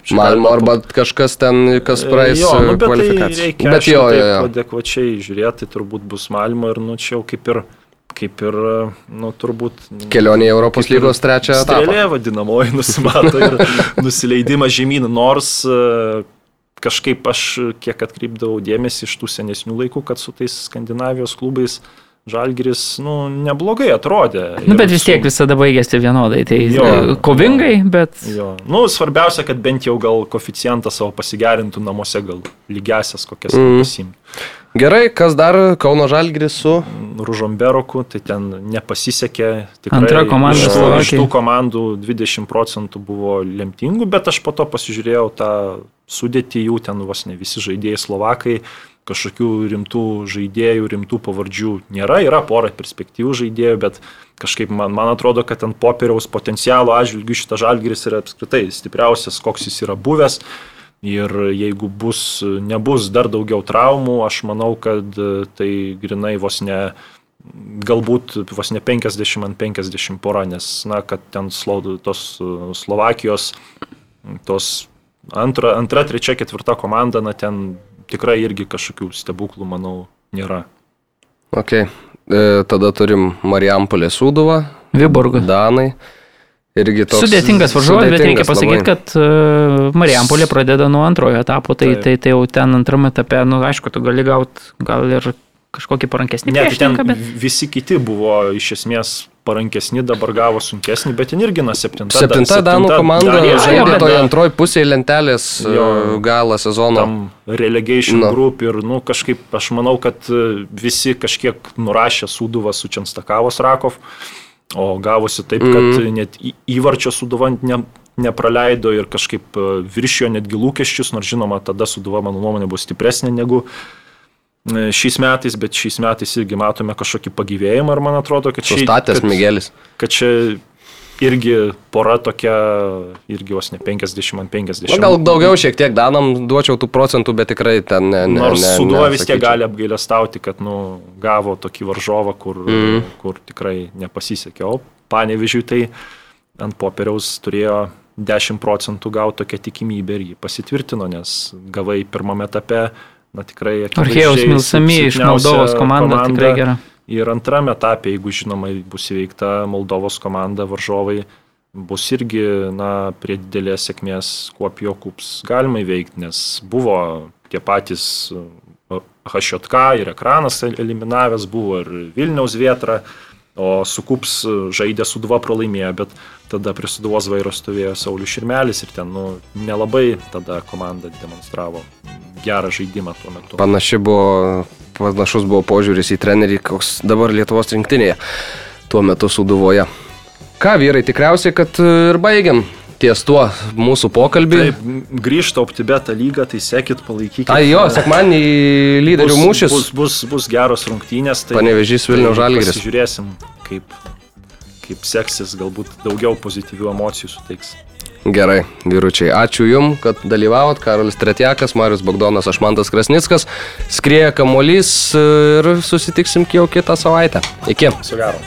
čia Malmo arba kažkas ten, kas pa- praeis jo, nu, bet tai kvalifikaciją. reikia, Bet jo, jo, jo. Adekvačiai žiūrėti, tai turbūt bus Malmo ir, nu, čia jau kaip ir, kaip ir, nu, turbūt... Kelionė į Europos lygos trečią etapą. Strėlė vadinamoji nusimato ir nusileidimas žemyn, nors e, kažkaip aš kiek atkreipdavau dėmesį iš tų senesnių laikų, kad su tais Skandinavijos klubais Žalgiris, nu, neblogai atrodė. Nu, bet vis tiek visada baigėsi vienodai. Tai Jo. kovingai, bet... Jo. Nu, svarbiausia, kad bent jau gal koficijantą savo pasigerintų namuose, gal lygiasias kokias mm. pasimtų. Gerai, kas dar Kauno Žalgris su... Ružomberoku, tai ten nepasisekė. Tikrai Antra komanda iš tų, iš tų komandų 20 procentų buvo lemtingų, bet aš po to pasižiūrėjau tą sudėtį jų, ten vos ne visi žaidėjai Slovakai, kažkokių rimtų žaidėjų, rimtų pavardžių nėra, yra pora perspektyvų žaidėjų, bet kažkaip man, man atrodo, kad ant popieriaus potencialo atžvilgių šitas žalgeris yra apskritai stipriausias, koks jis yra buvęs. Ir jeigu bus, nebus dar daugiau traumų, aš manau, kad e, tai grinai vos ne, galbūt vos ne 50 ant 50 pora, nes, na, kad ten slo, tos e, Slovakijos, tos antra, antra, trečia, ketvirta komanda, na, ten tikrai irgi kažkokių stebuklų, manau, nėra. Ok, e, tada turim Marijampolė Sūduvą, Viborgas. Danai. Irgi toks Sudėtingas varžovas, bet reikia pasakyti, kad uh, Marijampolė pradeda nuo antrojo etapo, tai, Taip. tai, tai jau ten antrame etape, nu, aišku, tu gali gauti gal ir kažkokį parankesnį Ne, tai ten bet... visi kiti buvo iš esmės parankesni, dabar gavo sunkesnį, bet ten irgi, na, septinta. Septinta Danų komanda žaidė toje antroji pusėje lentelės e, Jo. galą sezono. relegation Nu. no. group ir, nu, kažkaip aš manau, kad e, visi kažkiek nurašė Suduvą su Čenstakavos Rakov, o gavosi taip, kad Mhm. net į- įvarčio Suduva ne, nepraleido ir kažkaip e, viršijo netgi lūkesčius, nors žinoma, tada Suduva, mano nuomonė, buvo stipresnė negu e, šiais metais, bet šiais metais irgi matome kažkokį pagyvėjimą ir man atrodo, kad čia, Sustatęs kad, Miguelis. kad čia irgi pora tokia, irgi vos ne 50 ant 50. Na, gal daugiau šiek tiek Danam duočiau tų procentų, bet tikrai ten ne. ne Nors ne, vis tiek gali apgailestauti, kad nu, gavo tokį varžovą, kur, mm. kur tikrai nepasisekė. O panevežiui tai ant popieriaus turėjo 10 procentų gauti tokią tikimybę ir jį pasitvirtino, nes gavai pirmame etape, na tikrai... Akivaizdžiai Milsami iš Moldovos komanda tikrai gera. Ir antrame etape, jeigu žinoma bus įveikta Moldovos komanda, varžovai bus irgi na, prie didelės sėkmės Kuopijo kups galima įveikti, nes buvo tie patys Hašiotka ir ekranas eliminavęs, buvo ir Vilniaus vietra, o su kups žaidė su dva pralaimėjo, bet tada prie suduvos vairo stovėjo Saulis Širmelis ir ten nu, nelabai tada komanda demonstravo gerą žaidimą tuo metu. Panaši buvo, panašus buvo požiūris į trenerį, koks dabar Lietuvos rinktinėje tuo metu suduvoje. Ką vyrai, tikriausiai, kad ir baigiam ties tuo mūsų pokalbį. Taip, grįžta OptiBeta lyga, tai sekit, palaikykit. Tai jo, sekmanį lyderių bus, mūšis. Bus, bus, bus geros rungtynės. Tai, Panevėžys, Vilniaus Žalgiris. Žiūrėsim, kaip, kaip seksis, galbūt daugiau pozityvių emocijų suteiks. Gerai, vyručiai, ačiū Jums, kad dalyvavot. Karolis Tretjakas, Marius Bogdonas, Ašmantas Krasnickas. Skrieja kamolys ir susitiksim jau kitą savaitę. Iki. Su gero.